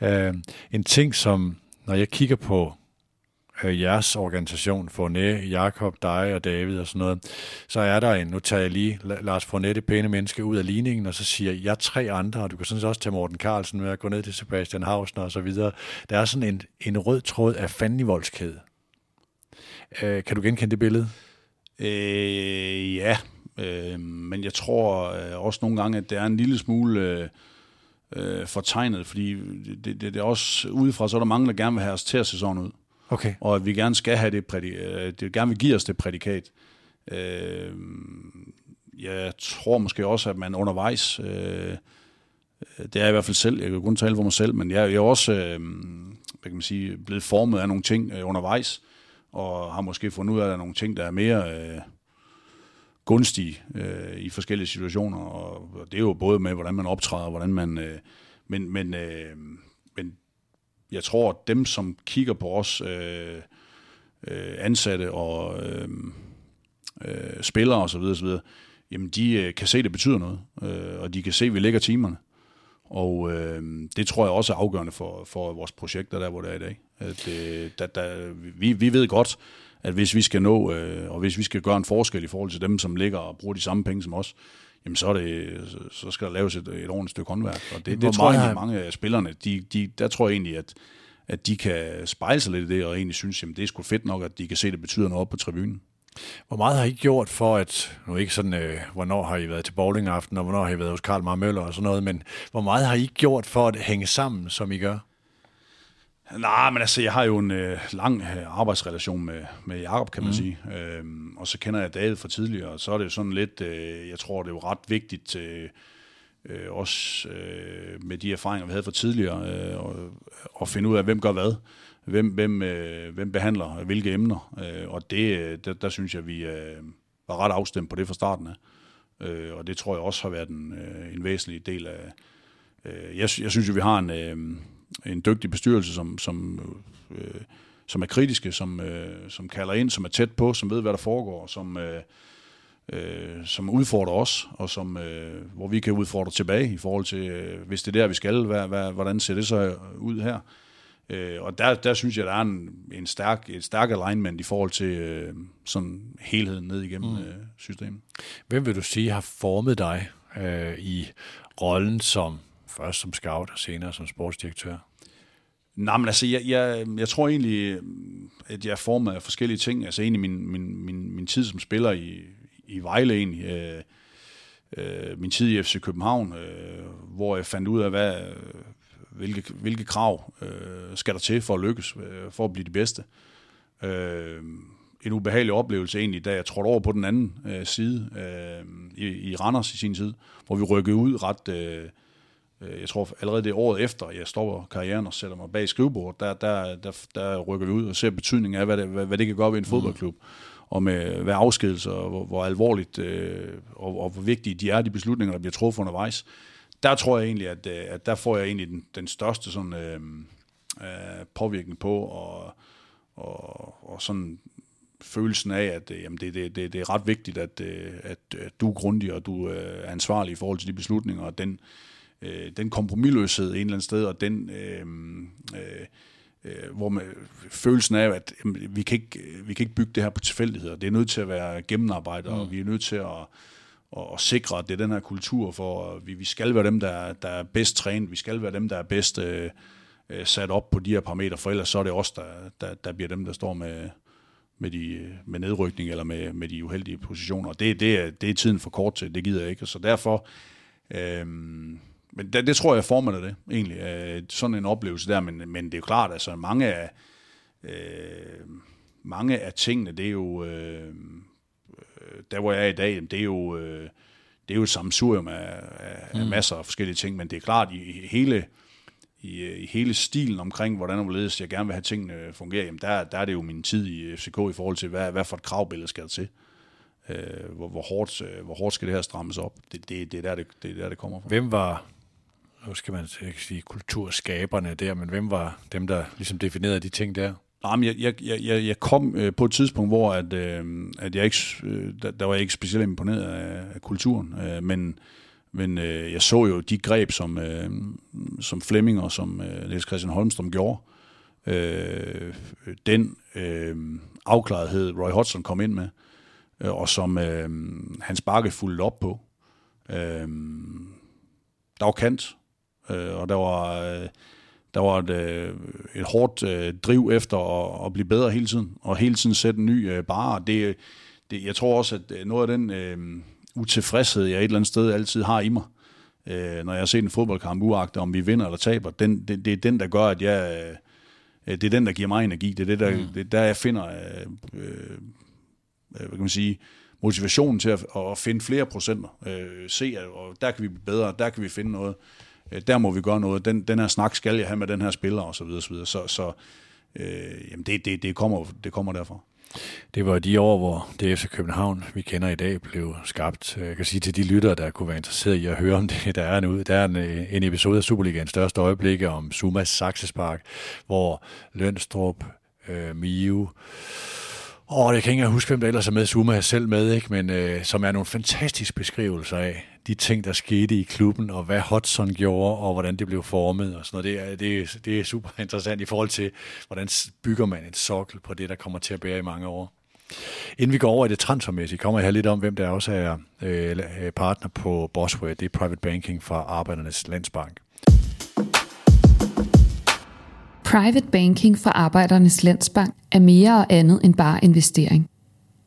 A: Øh, en ting, som når jeg kigger på øh, jeres organisation, Forne, Jakob, dig og David og sådan noget, så er der en, nu tager jeg lige Lars Fornet, det pæne menneske, ud af ligningen, og så siger jeg tre andre, og du kan sådan set også tage Morten Carlsen med at gå ned til Sebastian Hausner og så videre. Der er sådan en, en rød tråd af fandenivoldskæde. Øh, kan du genkende det billede?
B: Øh, ja, øh, men jeg tror øh, også nogle gange, at det er en lille smule... Øh, øh, fortegnet, fordi det, det, det er også udefra, så er der mange, der gerne vil have os til at se sådan ud.
A: Okay.
B: Og at vi gerne skal have det, prædi- øh, det gerne vil give os det prædikat. Øh, jeg tror måske også, at man undervejs, øh, øh det er jeg i hvert fald selv, jeg kan kun tale for mig selv, men jeg, jeg er også øh, hvad kan man sige, blevet formet af nogle ting øh, undervejs, og har måske fundet ud af, at der er nogle ting, der er mere øh, gunstige øh, i forskellige situationer, og, og det er jo både med, hvordan man optræder, hvordan man... Øh, men, men, øh, jeg tror, at dem, som kigger på os øh, øh, ansatte og øh, øh, spillere osv., osv., jamen de øh, kan se, at det betyder noget, øh, og de kan se, at vi lægger timerne. Og øh, det tror jeg også er afgørende for, for vores projekter, der hvor det er i dag. At, øh, da, da, vi, vi ved godt, at hvis vi skal nå, øh, og hvis vi skal gøre en forskel i forhold til dem, som ligger og bruger de samme penge som os, jamen så, er det, så skal der laves et, et ordentligt stykke håndværk. Og det, det tror jeg egentlig, mange af spillerne, de, de, der tror jeg egentlig, at, at de kan spejle sig lidt i det, og egentlig synes, at det er sgu fedt nok, at de kan se, at det betyder noget på tribunen.
A: Hvor meget har I gjort for at, nu ikke sådan, øh, hvornår har I været til bowlingaften, og hvornår har I været hos Karl Marmøller og sådan noget, men hvor meget har I gjort for at hænge sammen, som I gør?
B: Nej, men altså, jeg har jo en øh, lang øh, arbejdsrelation med, med Jacob, kan man mm. sige. Øhm, og så kender jeg David fra tidligere, og så er det jo sådan lidt, øh, jeg tror, det er jo ret vigtigt, øh, øh, også øh, med de erfaringer, vi havde fra tidligere, øh, og, og finde ud af, hvem gør hvad. Hvem, hvem, øh, hvem behandler hvilke emner. Øh, og det, øh, der, der synes jeg, vi øh, var ret afstemt på det fra starten af. Øh, og det tror jeg også har været en, øh, en væsentlig del af... Øh, jeg, jeg synes jo, vi har en... Øh, en dygtig bestyrelse, som, som, øh, som er kritiske, som, øh, som kalder ind, som er tæt på, som ved, hvad der foregår, som, øh, øh, som udfordrer os, og som, øh, hvor vi kan udfordre tilbage i forhold til, øh, hvis det er der, vi skal, hvad, hvad, hvordan ser det så ud her? Øh, og der, der synes jeg, der er en, en stærk, et stærk alignment i forhold til øh, sådan helheden ned igennem mm. øh, systemet.
A: Hvem vil du sige har formet dig øh, i rollen som først som scout og senere som sportsdirektør?
B: Nej, men altså, jeg, jeg, jeg tror egentlig, at jeg er formet af forskellige ting. Altså egentlig min, min, min, min tid som spiller i, i Vejle egentlig. Øh, øh, min tid i FC København, øh, hvor jeg fandt ud af, hvad, hvilke, hvilke krav øh, skal der til for at lykkes, øh, for at blive det bedste. Øh, en ubehagelig oplevelse egentlig, da jeg trådte over på den anden øh, side øh, i, i Randers i sin tid, hvor vi rykkede ud ret... Øh, øh, jeg tror allerede det året efter, jeg stopper karrieren og sætter mig bag skrivebordet, der, der, der, der rykker vi ud og ser betydningen af, hvad det, hvad, hvad det kan gøre ved en fodboldklub. Og med hvad afskedelser, og hvor, hvor alvorligt øh, og, og hvor vigtige de er, de beslutninger, der bliver truffet undervejs. Der tror jeg egentlig, at, øh, at der får jeg egentlig den, den største sådan, øh, øh, påvirkning på, og, og, og sådan følelsen af, at øh, jamen det, det, det, det er ret vigtigt, at, øh, at, at du er grundig, og du øh, er ansvarlig i forhold til de beslutninger, og den, øh, den kompromilløshed en eller anden sted, og den, øh, øh, øh, hvor man, følelsen af, at jamen, vi, kan ikke, vi kan ikke bygge det her på tilfældigheder. Det er nødt til at være gennemarbejdet, mm. og vi er nødt til at, at, at sikre, at det er den her kultur, for vi, vi skal være dem, der, der er bedst trænet, vi skal være dem, der er bedst øh, sat op på de her parametre, for ellers så er det os, der, der, der bliver dem, der står med, med, de, med nedrykning eller med, med de uheldige positioner. Det, det, er, det er tiden for kort til, det gider jeg ikke. Så derfor, øh, men det, det tror jeg former det egentlig, øh, sådan en oplevelse der, men, men det er jo klart, altså mange af, øh, mange af tingene, det er jo, øh, der hvor jeg er i dag, det er jo, øh, det er jo et samsurium af, af, mm. af masser af forskellige ting, men det er klart, i, i hele i, i hele stilen omkring, hvordan og hvorledes jeg gerne vil have tingene fungere, jamen der, der er det jo min tid i FCK i forhold til, hvad, hvad for et kravbillede skal der til. Øh, hvor, hvor, hårdt, hvor hårdt skal det her strammes op? Det, det, det, er der, det, det er der, det kommer fra.
A: Hvem var, nu skal man ikke sige kulturskaberne der, men hvem var dem, der ligesom definerede de ting der?
B: Jamen, jeg, jeg, jeg, jeg kom øh, på et tidspunkt, hvor at, øh, at jeg ikke, øh, der, der var jeg ikke specielt imponeret af, af kulturen, øh, men, men øh, jeg så jo de greb, som, øh, som Flemming og som øh, Niels Christian Holmstrøm gjorde. Øh, den øh, afklarethed, Roy Hodgson kom ind med, øh, og som øh, hans bakke fulgte op på. Øh, der var kant, øh, og der var, øh, der var et, øh, et hårdt øh, driv efter at, at blive bedre hele tiden, og hele tiden sætte en ny øh, bare. Det, det, jeg tror også, at øh, noget af den øh, utilfredshed, jeg et eller andet sted altid har i mig, øh, når jeg har set en fodboldkamp, uagtet om vi vinder eller taber, den, det, det er den, der gør, at jeg... Øh, det er den, der giver mig energi. Det er det, der, mm. det er der jeg finder øh, øh, hvad kan man sige, motivationen til at, at finde flere procenter. Øh, se, og der kan vi blive bedre, der kan vi finde noget. Øh, Øh, der må vi gøre noget. Den, den her snak skal jeg have med den her spiller, og så videre, så videre. Så, så øh, jamen det, det, det, kommer, det kommer derfra.
A: Det var de år, hvor DFC København, vi kender i dag, blev skabt. Jeg kan sige til de lyttere, der kunne være interesseret i at høre om det, der er en, der er en, øh, en episode af Superligaens største øjeblikke om Sumas Saxespark, hvor Lønstrup, øh, Miu, og jeg kan ikke huske, hvem der ellers er med. Zuma er selv med, ikke? men øh, som er nogle fantastiske beskrivelser af de ting, der skete i klubben, og hvad Hudson gjorde, og hvordan det blev formet. Og sådan noget. Det, er, det, er, det er super interessant i forhold til, hvordan bygger man et sokkel på det, der kommer til at bære i mange år. Inden vi går over i det transfermæssige, kommer jeg her lidt om, hvem der også er øh, øh partner på Bosway. Det er Private Banking fra Arbejdernes Landsbank.
D: Private banking fra Arbejdernes Landsbank er mere og andet end bare investering.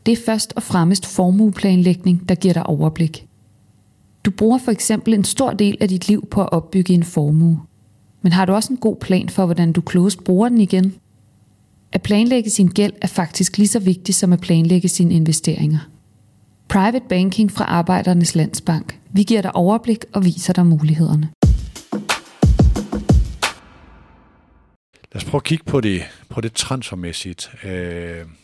D: Det er først og fremmest formueplanlægning, der giver dig overblik. Du bruger for eksempel en stor del af dit liv på at opbygge en formue. Men har du også en god plan for, hvordan du klogest bruger den igen? At planlægge sin gæld er faktisk lige så vigtigt som at planlægge sine investeringer. Private Banking fra Arbejdernes Landsbank. Vi giver dig overblik og viser dig mulighederne.
A: Lad os prøve at kigge på det, på det transfermæssigt, øh,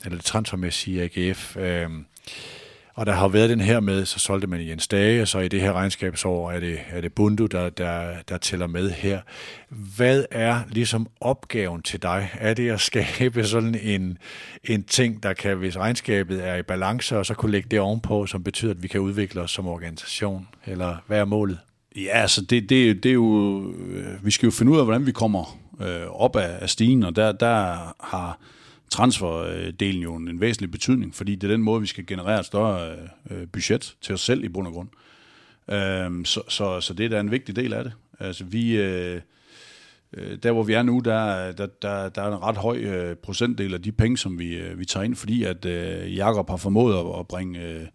A: eller det transfermæssige AGF. Øh, og der har været den her med, så solgte man Jens Dage, og så i det her regnskabsår er det, er det Bundu, der, der, der tæller med her. Hvad er ligesom opgaven til dig? Er det at skabe sådan en, en ting, der kan, hvis regnskabet er i balance, og så kunne lægge det ovenpå, som betyder, at vi kan udvikle os som organisation? Eller hvad er målet?
B: Ja, altså det, det, det er jo, øh, vi skal jo finde ud af, hvordan vi kommer øh, op af, af stigen, og der, der har transferdelen jo en væsentlig betydning, fordi det er den måde, vi skal generere et større øh, budget til os selv i bund og grund. Øhm, så, så, så det er da en vigtig del af det. Altså vi... Øh, øh, der hvor vi er nu, der, der, der, der er en ret høj procentdel af de penge, som vi, vi tager ind, fordi at Jakob har formået at, bringe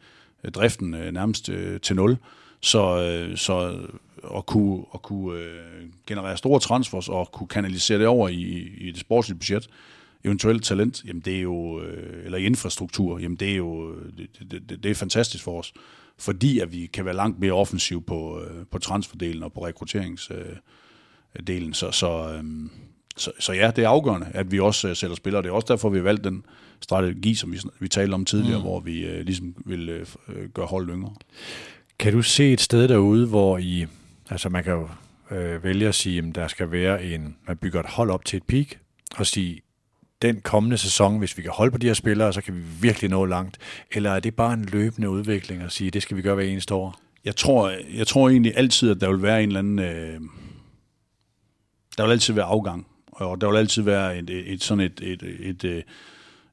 B: driften nærmest til nul. Så, så at kunne, at kunne generere store transfers og kunne kanalisere det over i, i det sportslige budget, eventuelt talent, jamen det er jo, øh, eller infrastruktur, jamen det er jo, det, det, det er fantastisk for os, fordi at vi kan være langt mere offensiv på, øh, på transferdelen og på rekrutteringsdelen. Så, så, øh, så, så ja, det er afgørende, at vi også øh, sælger spillere. Det er også derfor, vi har valgt den strategi, som vi, vi talte om tidligere, mm. hvor vi ligesom vil gøre hold yngre.
A: Kan du se et sted derude, hvor I, altså man kan jo øh, vælge at sige, at der skal være en, man bygger et hold op til et peak, og sige, den kommende sæson, hvis vi kan holde på de her spillere, så kan vi virkelig nå langt? Eller er det bare en løbende udvikling at sige, det skal vi gøre hver eneste år?
B: Jeg tror, jeg tror egentlig altid, at der vil være en eller anden... Øh, der vil altid være afgang, og der vil altid være et, et, et sådan et, et, et, et,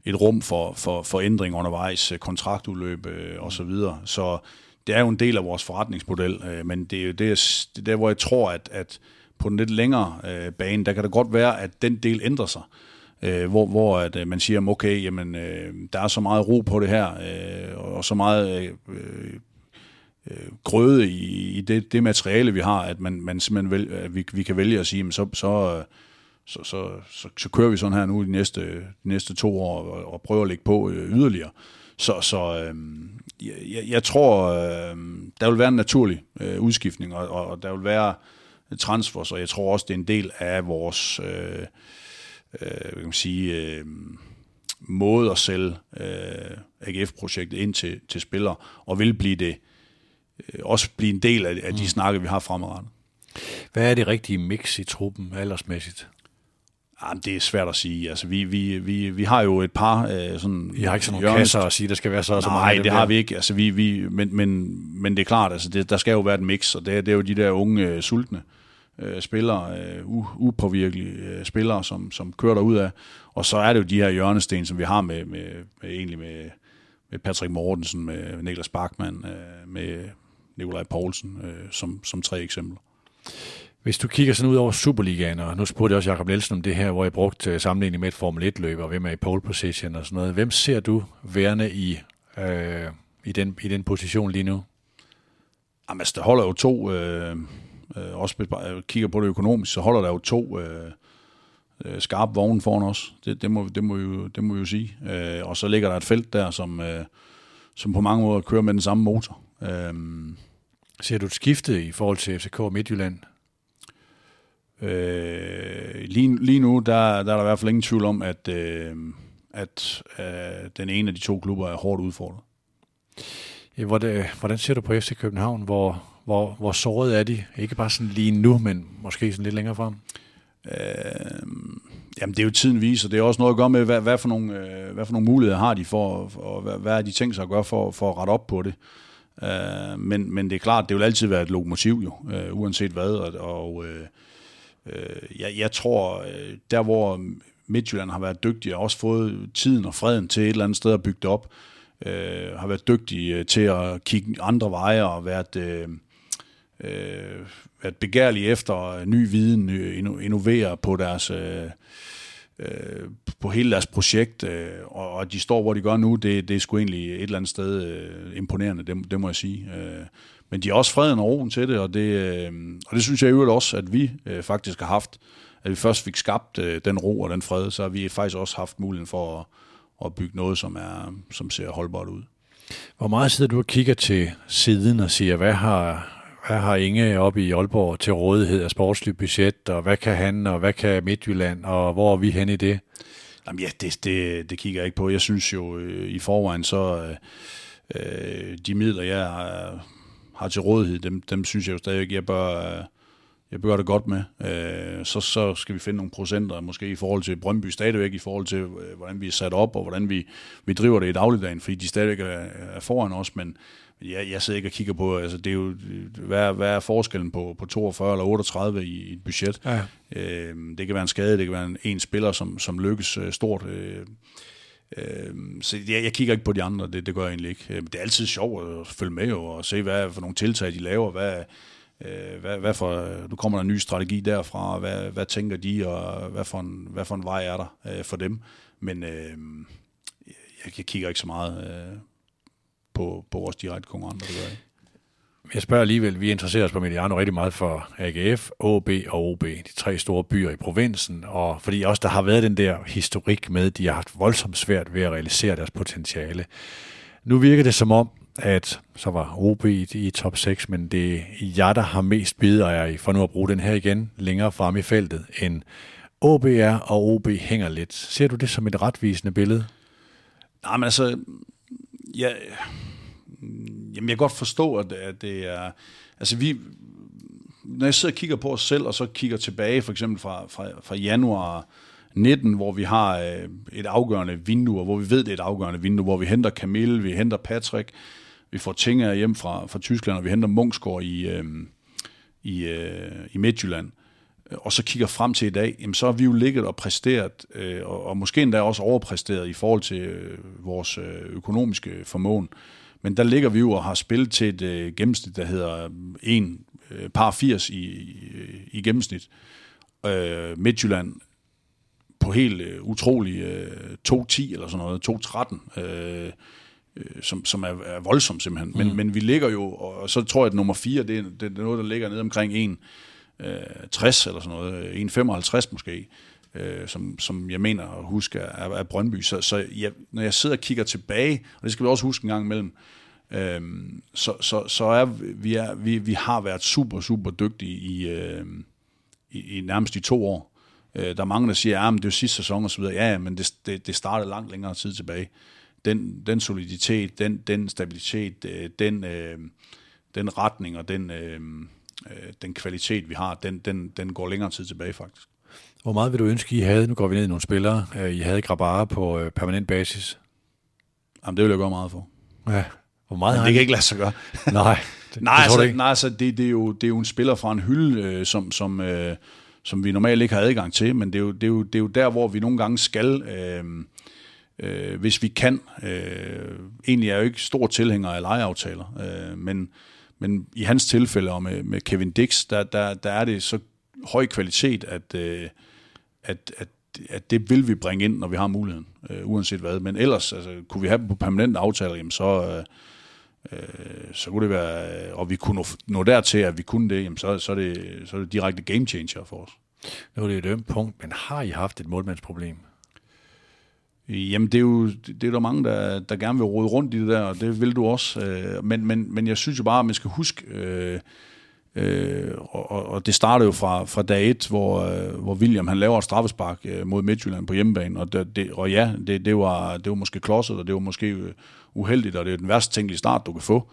B: et rum for, for, for ændring undervejs, øh, kontraktudløb øh, og så videre. Så det er jo en del af vores forretningsmodel, øh, men det er jo det, det er der, hvor jeg tror, at, at på den lidt længere øh, bane, der kan det godt være, at den del ændrer sig. Øh, hvor, hvor at, øh, man siger, okay, jamen, øh, der er så meget ro på det her, øh, og så meget øh, øh, grøde i, i det, det materiale, vi har, at man, man simpelthen vel, at vi, vi kan vælge at sige, jamen, så, så, så, så, så, så kører vi sådan her nu de næste, de næste to år og, og prøver at lægge på øh, yderligere. Så, så øh, jeg, jeg tror, øh, der vil være en naturlig øh, udskiftning, og, og der vil være transfers, og jeg tror også, det er en del af vores øh, øh, kan man sige, øh, måde at sælge øh, AGF-projektet ind til, til spillere, og vil blive det øh, også blive en del af, af de mm. snakke, vi har fremadrettet.
A: Hvad er det rigtige mix i truppen aldersmæssigt?
B: Jamen, det er svært at sige. Altså, vi, vi, vi, vi har jo et par øh, sådan...
A: I har ikke sådan nogle hjørnes... kasser at sige, der skal være så og så
B: meget. Nej, det har vi ikke. Altså, vi, vi, men, men, men det er klart, altså, det, der skal jo være et mix, og det, det er jo de der unge øh, sultne øh, spillere, øh, upåvirkelige øh, spillere, som, som kører der ud af. Og så er det jo de her hjørnesten, som vi har med, med, med egentlig med, med Patrick Mortensen, med Niklas Bachmann, øh, med Nikolaj Poulsen, øh, som, som tre eksempler.
A: Hvis du kigger sådan ud over Superligaen, og nu spurgte jeg også Jakob Nielsen om det her, hvor jeg brugte sammenligning med et Formel 1-løb, og hvem er i pole position og sådan noget. Hvem ser du værende i, øh, i, den, i den position lige nu?
B: Jamen, altså, der holder jo to, øh, øh, også hvis kigger på det økonomisk, så holder der jo to øh, øh, skarpe vogne foran os. Det, det, må, det, må, jo, det må vi jo sige. Øh, og så ligger der et felt der, som, øh, som på mange måder kører med den samme motor. Øh,
A: Ser du et skifte i forhold til FCK og Midtjylland?
B: Øh, lige, lige nu, der, der er der i hvert fald ingen tvivl om, at, øh, at øh, den ene af de to klubber er hårdt udfordret.
A: Hvordan, hvordan ser du på FC København? Hvor, hvor, hvor såret er de? Ikke bare sådan lige nu, men måske sådan lidt længere frem?
B: Øh, jamen, det er jo tiden viser. Det er også noget at gøre med, hvad, hvad, for, nogle, øh, hvad for nogle muligheder har de for, og hvad, hvad er de tænkt sig at gøre for, for at rette op på det. Øh, men, men det er klart, det vil altid være et lokomotiv jo, øh, uanset hvad, og, og øh, Øh, jeg, jeg tror, øh, der hvor Midtjylland har været dygtig, og også fået tiden og freden til et eller andet sted at bygge det op, øh, har været dygtige øh, til at kigge andre veje og været, øh, øh, været begærlige efter øh, ny viden, øh, innovere på deres... Øh, øh, på hele deres projekt, og, og de står, hvor de gør nu, det, det er sgu egentlig et eller andet sted øh, imponerende, det, det må jeg sige. Øh, men de har også freden og roen til det, og det, øh, og det synes jeg jo også, at vi øh, faktisk har haft. At vi først fik skabt øh, den ro og den fred, så har vi faktisk også haft muligheden for at, at bygge noget, som, er, som ser holdbart ud.
A: Hvor meget sidder du og kigger til siden og siger, hvad har, hvad har Inge oppe i Aalborg til rådighed af sportsligt budget, og hvad kan han, og hvad kan Midtjylland, og hvor er vi hen i det?
B: Jamen ja, det, det, det kigger jeg ikke på. Jeg synes jo øh, i forvejen, så øh, øh de midler, jeg øh, har til rådighed, dem, dem synes jeg jo stadig, jeg bør, øh, jeg bør det godt med. Øh, så, så skal vi finde nogle procenter, måske i forhold til Brøndby stadigvæk, i forhold til, hvordan vi er sat op, og hvordan vi, vi driver det i dagligdagen, fordi de stadigvæk er, er foran os, men jeg, jeg sidder ikke og kigger på, altså det er jo, hvad, hvad er forskellen på, på 42 eller 38 i, i et budget? Ja. Øh, det kan være en skade, det kan være en, en spiller, som, som lykkes øh, stort. Øh, Øh, så jeg, jeg kigger ikke på de andre, det, det gør jeg egentlig ikke. Øh, det er altid sjovt at følge med jo, og se, hvad for nogle tiltag de laver, hvad, øh, hvad, hvad for, nu kommer der en ny strategi derfra, hvad, hvad tænker de, og hvad for en, hvad for en vej er der øh, for dem. Men øh, jeg, jeg kigger ikke så meget øh, på, på vores direkte konkurrenter, det gør jeg
A: jeg spørger alligevel, vi interesserer os på Mediano rigtig meget for AGF, AB og OB, de tre store byer i provinsen, og fordi også der har været den der historik med, de har haft voldsomt svært ved at realisere deres potentiale. Nu virker det som om, at så var OB i, i top 6, men det er jeg, der har mest bider i, for nu at bruge den her igen, længere frem i feltet, end OB er, og OB hænger lidt. Ser du det som et retvisende billede?
B: Nej, men altså, ja, jamen jeg kan godt forstå, at, at det er, altså vi, når jeg sidder og kigger på os selv, og så kigger tilbage, for eksempel fra, fra, fra januar 19, hvor vi har øh, et afgørende vindue, og hvor vi ved, det er et afgørende vindue, hvor vi henter Camille, vi henter Patrick, vi får ting hjem fra, fra Tyskland, og vi henter Mungsgaard i, øh, i, øh, i Midtjylland, og så kigger frem til i dag, jamen så har vi jo ligget og præsteret, øh, og, og måske endda også overpræsteret i forhold til øh, vores øh, økonomiske formåen. Men der ligger vi jo og har spillet til et øh, gennemsnit, der hedder en øh, par 80 i, i, i gennemsnit. Øh, Midtjylland på helt øh, utrolig øh, 2.10 eller sådan noget, 2.13, øh, øh, som, som er, er voldsomt simpelthen. Men, mm. men vi ligger jo, og så tror jeg, at nummer 4, det, det, er noget, der ligger nede omkring 1, øh, Øh, 60 eller sådan noget, øh, 1,55 måske, øh, som, som jeg mener at huske er, er Brøndby. Så, så jeg, når jeg sidder og kigger tilbage, og det skal vi også huske en gang imellem, øh, så, så, så er vi, er, vi, vi har været super, super dygtige i, øh, i, i nærmest de to år. Øh, der er mange, der siger, at ja, det er sidste sæson osv. Ja, men det, det, det startede langt længere tid tilbage. Den, den soliditet, den, den stabilitet, øh, den, øh, den retning og den, øh, øh, den kvalitet, vi har, den, den, den går længere tid tilbage faktisk.
A: Hvor meget vil du ønske, I havde? Nu går vi ned i nogle spillere. Øh, I havde Grabara på øh, permanent basis.
B: Jamen, det vil jeg gøre meget for.
A: Ja. Hvor meget
B: Men det kan ikke lade sig gøre.
A: nej.
B: Det, nej, det altså, ikke. nej, altså det, det, er jo, det er jo en spiller fra en hylde, øh, som, som, øh, som vi normalt ikke har adgang til, men det er jo, det er jo, det er jo der, hvor vi nogle gange skal, øh, øh, hvis vi kan. Øh, egentlig er jeg jo ikke stor tilhænger af lejeaftaler, øh, men, men i hans tilfælde og med, med Kevin Dix, der, der, der er det så høj kvalitet, at, øh, at, at, at det vil vi bringe ind, når vi har muligheden, øh, uanset hvad. Men ellers, altså, kunne vi have dem på permanent aftaler, jamen så... Øh, øh, så kunne det være, øh, og vi kunne nå, nå dertil, at vi kunne det, jamen så, så, er det, så er det direkte game changer for os.
A: Nu er det et ømt punkt, men har I haft et målmandsproblem?
B: Jamen, det er jo det er der mange, der, der gerne vil rode rundt i det der, og det vil du også. Øh, men, men, men jeg synes jo bare, at man skal huske, øh, øh, og, og det starter jo fra, fra dag et, hvor, øh, hvor William han laver et straffespark øh, mod Midtjylland på hjemmebane, og, det, det, og ja, det, det, var, det var måske klodset, og det var måske øh, uheldigt, og det er den værste tænkelige start, du kan få.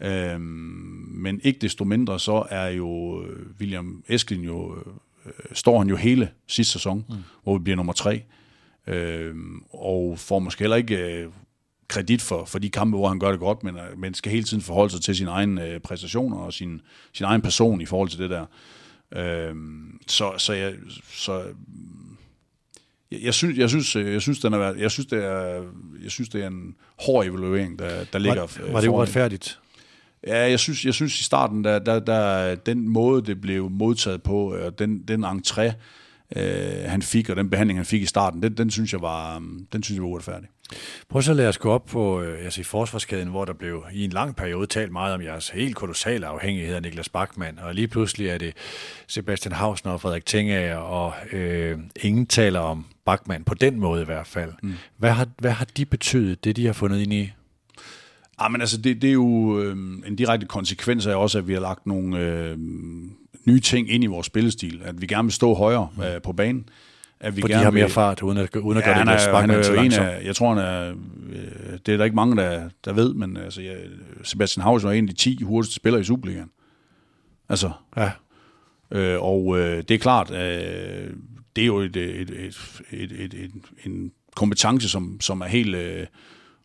B: Øh, men ikke desto mindre, så er jo øh, William Esklin jo, øh, står han jo hele sidste sæson, mm. hvor vi bliver nummer tre, øh, og får måske heller ikke øh, kredit for, for de kampe, hvor han gør det godt, men, øh, men skal hele tiden forholde sig til sin egen øh, præstationer og sin, sin egen person i forhold til det der. Øh, så, så, jeg, så jeg, jeg synes, jeg synes, øh, jeg synes, den er, jeg synes, det er, jeg synes, det er en hård evaluering, der, der ligger.
A: Var, var det uretfærdigt?
B: Ja, jeg synes, jeg synes i starten, der, der, der, den måde, det blev modtaget på, og den, den entré, øh, han fik, og den behandling, han fik i starten, den, den synes jeg var, den synes jeg var uretfærdig.
A: Prøv så at lade os gå op på øh, altså i forsvarskæden, hvor der blev i en lang periode talt meget om jeres helt kolossale afhængighed af Niklas Bachmann, og lige pludselig er det Sebastian Hausner og Frederik Tengager, og øh, ingen taler om Bachmann på den måde i hvert fald. Mm. Hvad, har, hvad har de betydet, det de har fundet ind i?
B: Ja, men altså, det, det er jo øh, en direkte konsekvens af også, at vi har lagt nogle øh, nye ting ind i vores spillestil, at vi gerne vil stå højere mm. øh, på banen.
A: At vi For gerne de har mere vil, fart, uden at, uden at ja, gøre det er, han er en af,
B: Jeg tror, han er, øh, det er der ikke mange, der, der ved, men altså, ja, Sebastian Hausen er en af de 10 hurtigste spillere i Superligaen. Altså,
A: ja.
B: Øh, og øh, det er klart, øh, det er jo et, et, et, et, et, et, en kompetence, som, som er helt øh,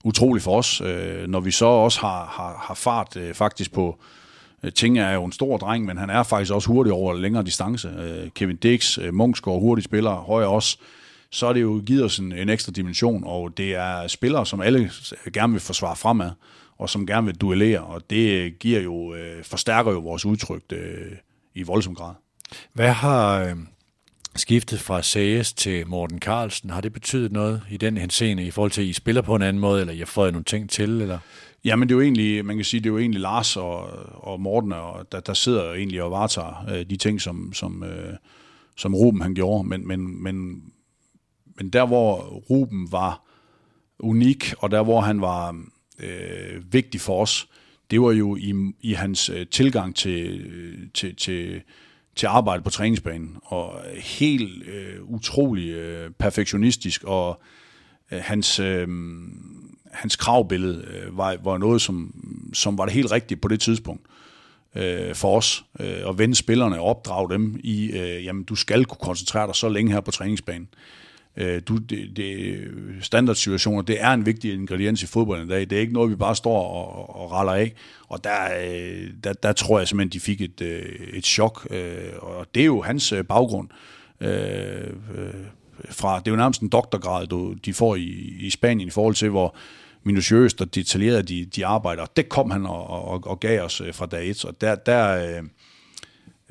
B: utrolig for os. Øh, når vi så også har, har, har fart øh, faktisk på, Øh, Øh, ting er jo en stor dreng, men han er faktisk også hurtig over længere distance. Øh, Kevin Dix, øh, Munchsgaard, hurtig spiller, høj også. Så er det jo givet os en, en ekstra dimension, og det er spillere, som alle gerne vil forsvare fremad, og som gerne vil duellere, og det giver jo, forstærker jo vores udtryk i voldsom grad.
A: Hvad har, skiftet fra Sages til Morten Carlsen, har det betydet noget i den henseende i forhold til, at I spiller på en anden måde, eller I har fået nogle ting til, eller?
B: Ja, men det er jo egentlig, man kan sige, det er jo egentlig Lars og, og Morten, og der, der sidder egentlig og varetager øh, de ting, som, som, øh, som Ruben han gjorde, men, men, men, men der hvor Ruben var unik, og der hvor han var øh, vigtig for os, det var jo i, i hans øh, tilgang til, til, til, til arbejde på træningsbanen, og helt øh, utrolig øh, perfektionistisk, og øh, hans, øh, hans kravbillede øh, var, var noget, som, som var det helt rigtige på det tidspunkt øh, for os, øh, at vende spillerne og opdrage dem i, øh, jamen du skal kunne koncentrere dig så længe her på træningsbanen. Øh, du, det, det, standardsituationer, det er en vigtig ingrediens i fodbold i dag. Det er ikke noget, vi bare står og, og raller af. Og der, øh, der, der tror jeg simpelthen, de fik et, øh, et chok. Øh, og det er jo hans øh, baggrund. Øh, øh, fra, det er jo nærmest en doktorgrad, du, de får i, i Spanien i forhold til, hvor minutiøst og detaljeret de, de arbejder. Det kom han og, og, og gav os fra dag et. Og der, der,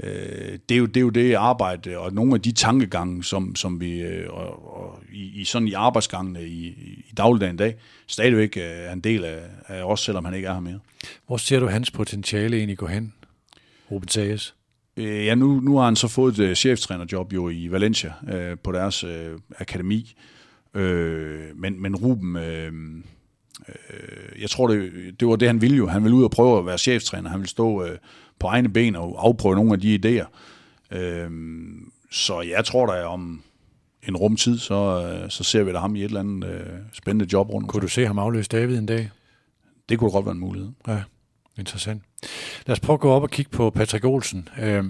B: øh, det, er jo, det er jo det arbejde og nogle af de tankegange, som, som vi øh, og, og i, i sådan i arbejdsgangene i, i dagligdagen i dag, stadigvæk er en del af, af os, selvom han ikke er her mere.
A: Hvor ser du hans potentiale egentlig gå hen, Ruben Sages?
B: Øh, ja, nu, nu har han så fået et cheftrænerjob jo i Valencia øh, på deres øh, akademi. Øh, men, men Ruben, øh, øh, jeg tror, det, det var det, han ville jo. Han ville ud og prøve at være cheftræner. Han ville stå øh, på egne ben og afprøve nogle af de idéer. Øh, så jeg tror da om en rumtid, så, øh, så ser vi da ham i et eller andet øh, spændende job rundt.
A: Kunne du se ham afløse David en dag?
B: Det kunne godt være en mulighed.
A: Ja, interessant. Lad os prøve at gå op og kigge på Patrick Olsen. Øh,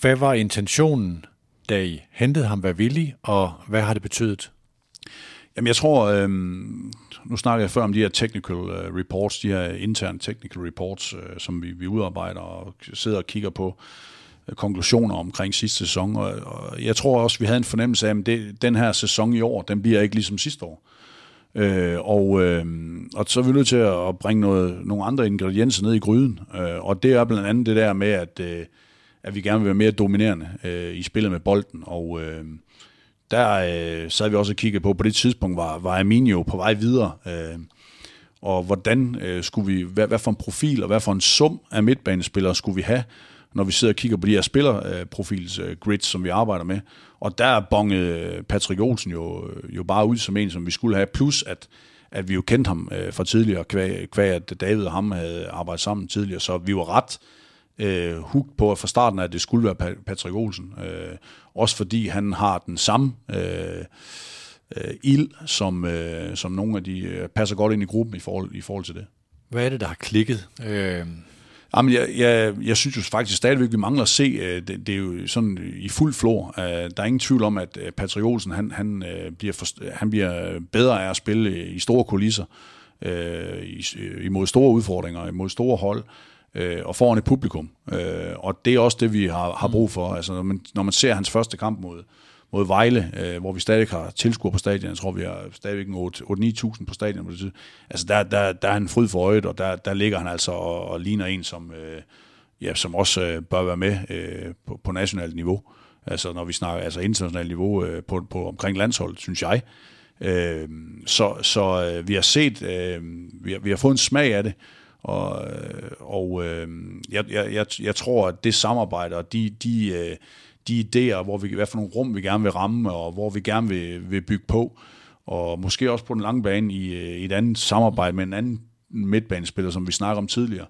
A: hvad var intentionen, da I hentede ham, hvad villig, og hvad har det betydet?
B: Jamen jeg tror, øh, nu snakker jeg før om de her technical uh, reports, de her interne technical reports, uh, som vi, vi udarbejder og sidder og kigger på uh, konklusioner omkring sidste sæson. Og, og jeg tror også, vi havde en fornemmelse af, at det, den her sæson i år, den bliver ikke ligesom sidste år. Uh, og, uh, og så er vi nødt til at bringe noget, nogle andre ingredienser ned i gryden. Uh, og det er blandt andet det der med, at, uh, at vi gerne vil være mere dominerende uh, i spillet med bolden. Og uh, der øh, sad vi også og kiggede på, på det tidspunkt var, var Aminio på vej videre, øh, og hvordan øh, skulle vi, hvad, hvad for en profil og hvad for en sum af midtbanespillere skulle vi have, når vi sidder og kigger på de her spillerprofils øh, grids, som vi arbejder med. Og der bongede Patrick Olsen jo, øh, jo bare ud som en, som vi skulle have, plus at, at vi jo kendte ham øh, fra tidligere, kvæg, kvæg at David og ham havde arbejdet sammen tidligere, så vi var ret øh, hooked på fra starten, at det skulle være Patrick Olsen. Øh, også fordi han har den samme øh, øh, ild, som, øh, som nogle af de øh, passer godt ind i gruppen i forhold, i forhold til det.
A: Hvad er det, der har klikket? Øh...
B: Jamen, jeg, jeg, jeg synes jo faktisk stadigvæk, vi mangler at se, øh, det, det er jo sådan i fuld flor. Øh, der er ingen tvivl om, at Patrick Olsen, han, han, bliver, for, han bliver bedre af at spille i store kulisser, imod store udfordringer, imod store hold øh, og foran et publikum. Øh, og det er også det, vi har, har brug for. Altså, når, man, når man ser hans første kamp mod, mod Vejle, øh, hvor vi stadig har tilskuer på stadion, jeg tror, vi har stadigvæk 8-9.000 på stadion på det tid. Altså, der, der, der er han fryd for øjet, og der, der ligger han altså og, og ligner en, som, øh, ja, som også øh, bør være med øh, på, på nationalt niveau. Altså, når vi snakker altså internationalt niveau øh, på, på omkring landsholdet, synes jeg. Øh, så så øh, vi har set, øh, vi, har, vi har fået en smag af det, og, og øh, øh jeg, jeg, jeg tror, at det samarbejde og de, de, øh, de idéer, hvor vi, hvad for nogle rum vi gerne vil ramme, og hvor vi gerne vil, vil bygge på, og måske også på den lange bane i, øh, i et andet samarbejde med en anden midtbanespiller, som vi snakker om tidligere,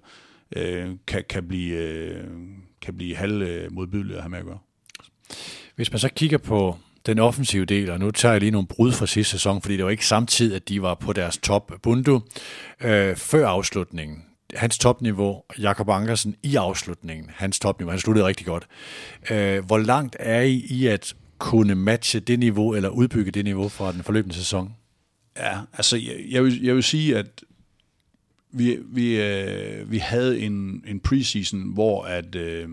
B: øh, kan, kan blive, øh, kan blive halv øh, modbydelig at have med at gøre.
A: Hvis man så kigger på den offensive del, og nu tager jeg lige nogle brud fra sidste sæson, fordi det var ikke samtidig, at de var på deres top bundu øh, før afslutningen hans topniveau, Jakob Ankersen i afslutningen, hans topniveau, han sluttede rigtig godt. Øh, hvor langt er I i at kunne matche det niveau, eller udbygge det niveau fra den forløbende sæson?
B: Ja, altså jeg, jeg, vil, jeg vil sige, at vi, vi, øh, vi havde en, en preseason, hvor at, øh,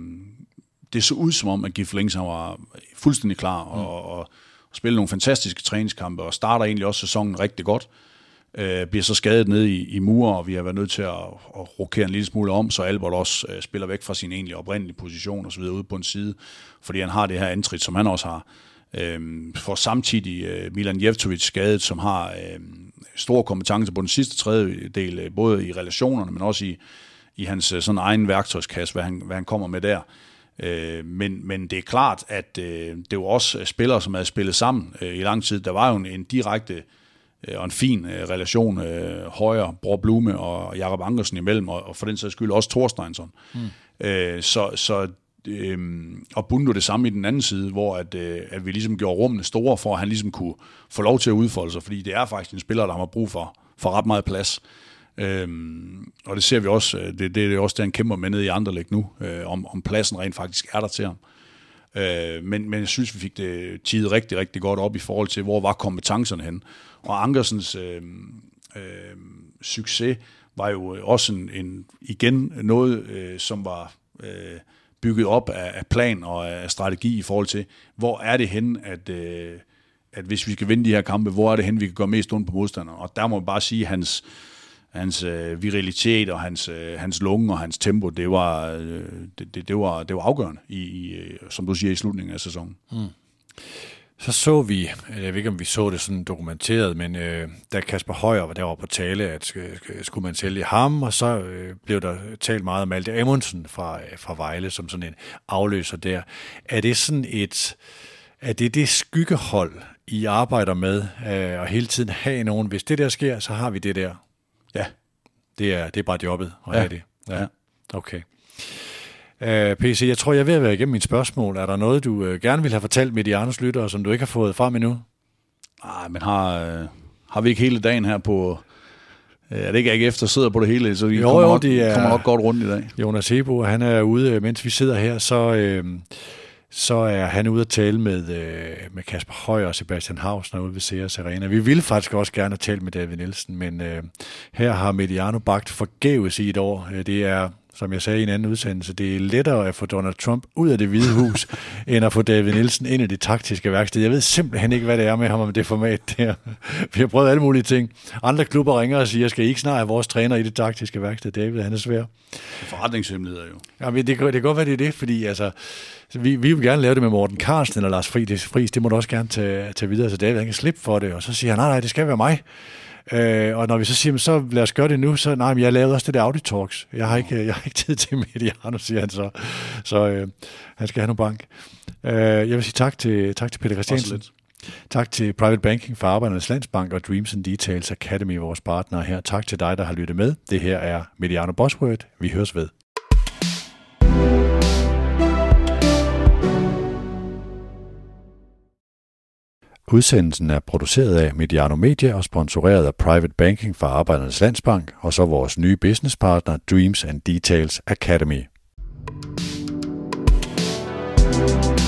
B: det så ud som om, at Gif Links var fuldstændig klar og, mm. og, og spille nogle fantastiske træningskampe, og starter egentlig også sæsonen rigtig godt. øh, Øh, bliver så skadet ned i, i murer, og vi har været nødt til at, at rokere en lille smule om, så Albert også øh, spiller væk fra sin egentlig oprindelige position og så videre ude på en side, fordi han har det her antrit, som han også har. Øh, for samtidig øh, Milan Jevtovic skadet, som har øh, store kompetencer på den sidste tredjedel, øh, både i relationerne, men også i, i hans øh, sådan egen værktøjskasse, hvad han, hvad han kommer med der. Øh, men, men det er klart, at øh, det var også spillere, som havde spillet sammen øh, i lang tid. Der var jo en, en direkte øh, og en fin øh, relation øh, højre, Bror Blume og Jakob Ankersen imellem, og, og for den sags skyld også Thorsteinsson. Mm. Øh, så, så øh, og Bundo det samme i den anden side, hvor at, øh, at vi ligesom gjorde rummene store, for at han ligesom kunne få lov til at udfolde sig, fordi det er faktisk en spiller, der har brug for, for ret meget plads. Øhm, og det ser vi også, øh, det, det er også det, han kæmper med nede i Anderlæg nu, øh, om, om pladsen rent faktisk er der til ham. Øh, men, men jeg synes, vi fik det tidet rigtig, rigtig godt op i forhold til, hvor var kompetencerne hen. Og Ankersens øh, øh, succes var jo øh, også en, en igen noget, øh, som var øh, bygget op af, af plan og af strategi i forhold til, hvor er det hen, at, øh, at hvis vi skal vinde de her kampe, hvor er det hen, vi kan gøre mest ondt på modstanderen. Og der må man bare sige, hans, hans øh, virilitet og hans, øh, hans lunge og hans tempo, det var, øh, det, det, det, var, det var afgørende, i, i, øh, som du siger, i slutningen af sæsonen. Mm.
A: Så så vi, jeg ved ikke om vi så det sådan dokumenteret, men øh, da Kasper Højer var derovre på tale, at skulle man sælge ham, og så øh, blev der talt meget om Malte Amundsen fra, øh, fra Vejle som sådan en afløser der. Er det sådan et, er det det skyggehold, I arbejder med, øh, og hele tiden have nogen, hvis det der sker, så har vi det der?
B: Ja.
A: Det er, det er bare jobbet at ja. have det? Ja. Okay. Uh, PC, jeg tror, jeg er ved at være igennem mine spørgsmål. Er der noget, du uh, gerne vil have fortalt med de andre lyttere, som du ikke har fået frem endnu?
B: Nej, men har, uh, har vi ikke hele dagen her på... Uh, er det ikke ikke efter sidder på det hele, så vi jo, kommer, jo, nok, det er, kommer nok godt rundt i dag.
A: Jonas Hebo, han er ude, mens vi sidder her, så... Uh, så er han ude at tale med, øh, med Kasper Højer og Sebastian Hausner ude ved Ceres Arena. Vi ville faktisk også gerne tale med David Nielsen, men øh, her har Mediano bagt forgæves i et år. Det er som jeg sagde i en anden udsendelse, det er lettere at få Donald Trump ud af det hvide hus, end at få David Nielsen ind i det taktiske værksted. Jeg ved simpelthen ikke, hvad det er med ham om det format der. Vi har prøvet alle mulige ting. Andre klubber ringer og siger, skal I ikke snart have vores træner i det taktiske værksted? David, han er svær.
B: Forretningshemmeligheder jo.
A: Ja, men det, det kan godt være, det er det, fordi altså, vi, vi vil gerne lave det med Morten Carlsen eller Lars Friis. Friis det må du også gerne tage, tage videre, så David han kan slippe for det. Og så siger han, nej, nej, det skal være mig. Øh, og når vi så siger, så lad os gøre det nu, så nej, men jeg lavede også det der Audi Talks. Jeg har ikke, jeg har ikke tid til Mediano, siger han så. Så øh, han skal have nogle bank. Øh, jeg vil sige tak til, tak til Peter Christiansen. Tak til Private Banking for Arbejdernes Landsbank og Dreams and Details Academy, vores partnere her. Tak til dig, der har lyttet med. Det her er Mediano Bosworth. Vi høres ved. Udsendelsen er produceret af Mediano Media og sponsoreret af Private Banking fra Arbejdernes Landsbank og så vores nye businesspartner Dreams and Details Academy. thank you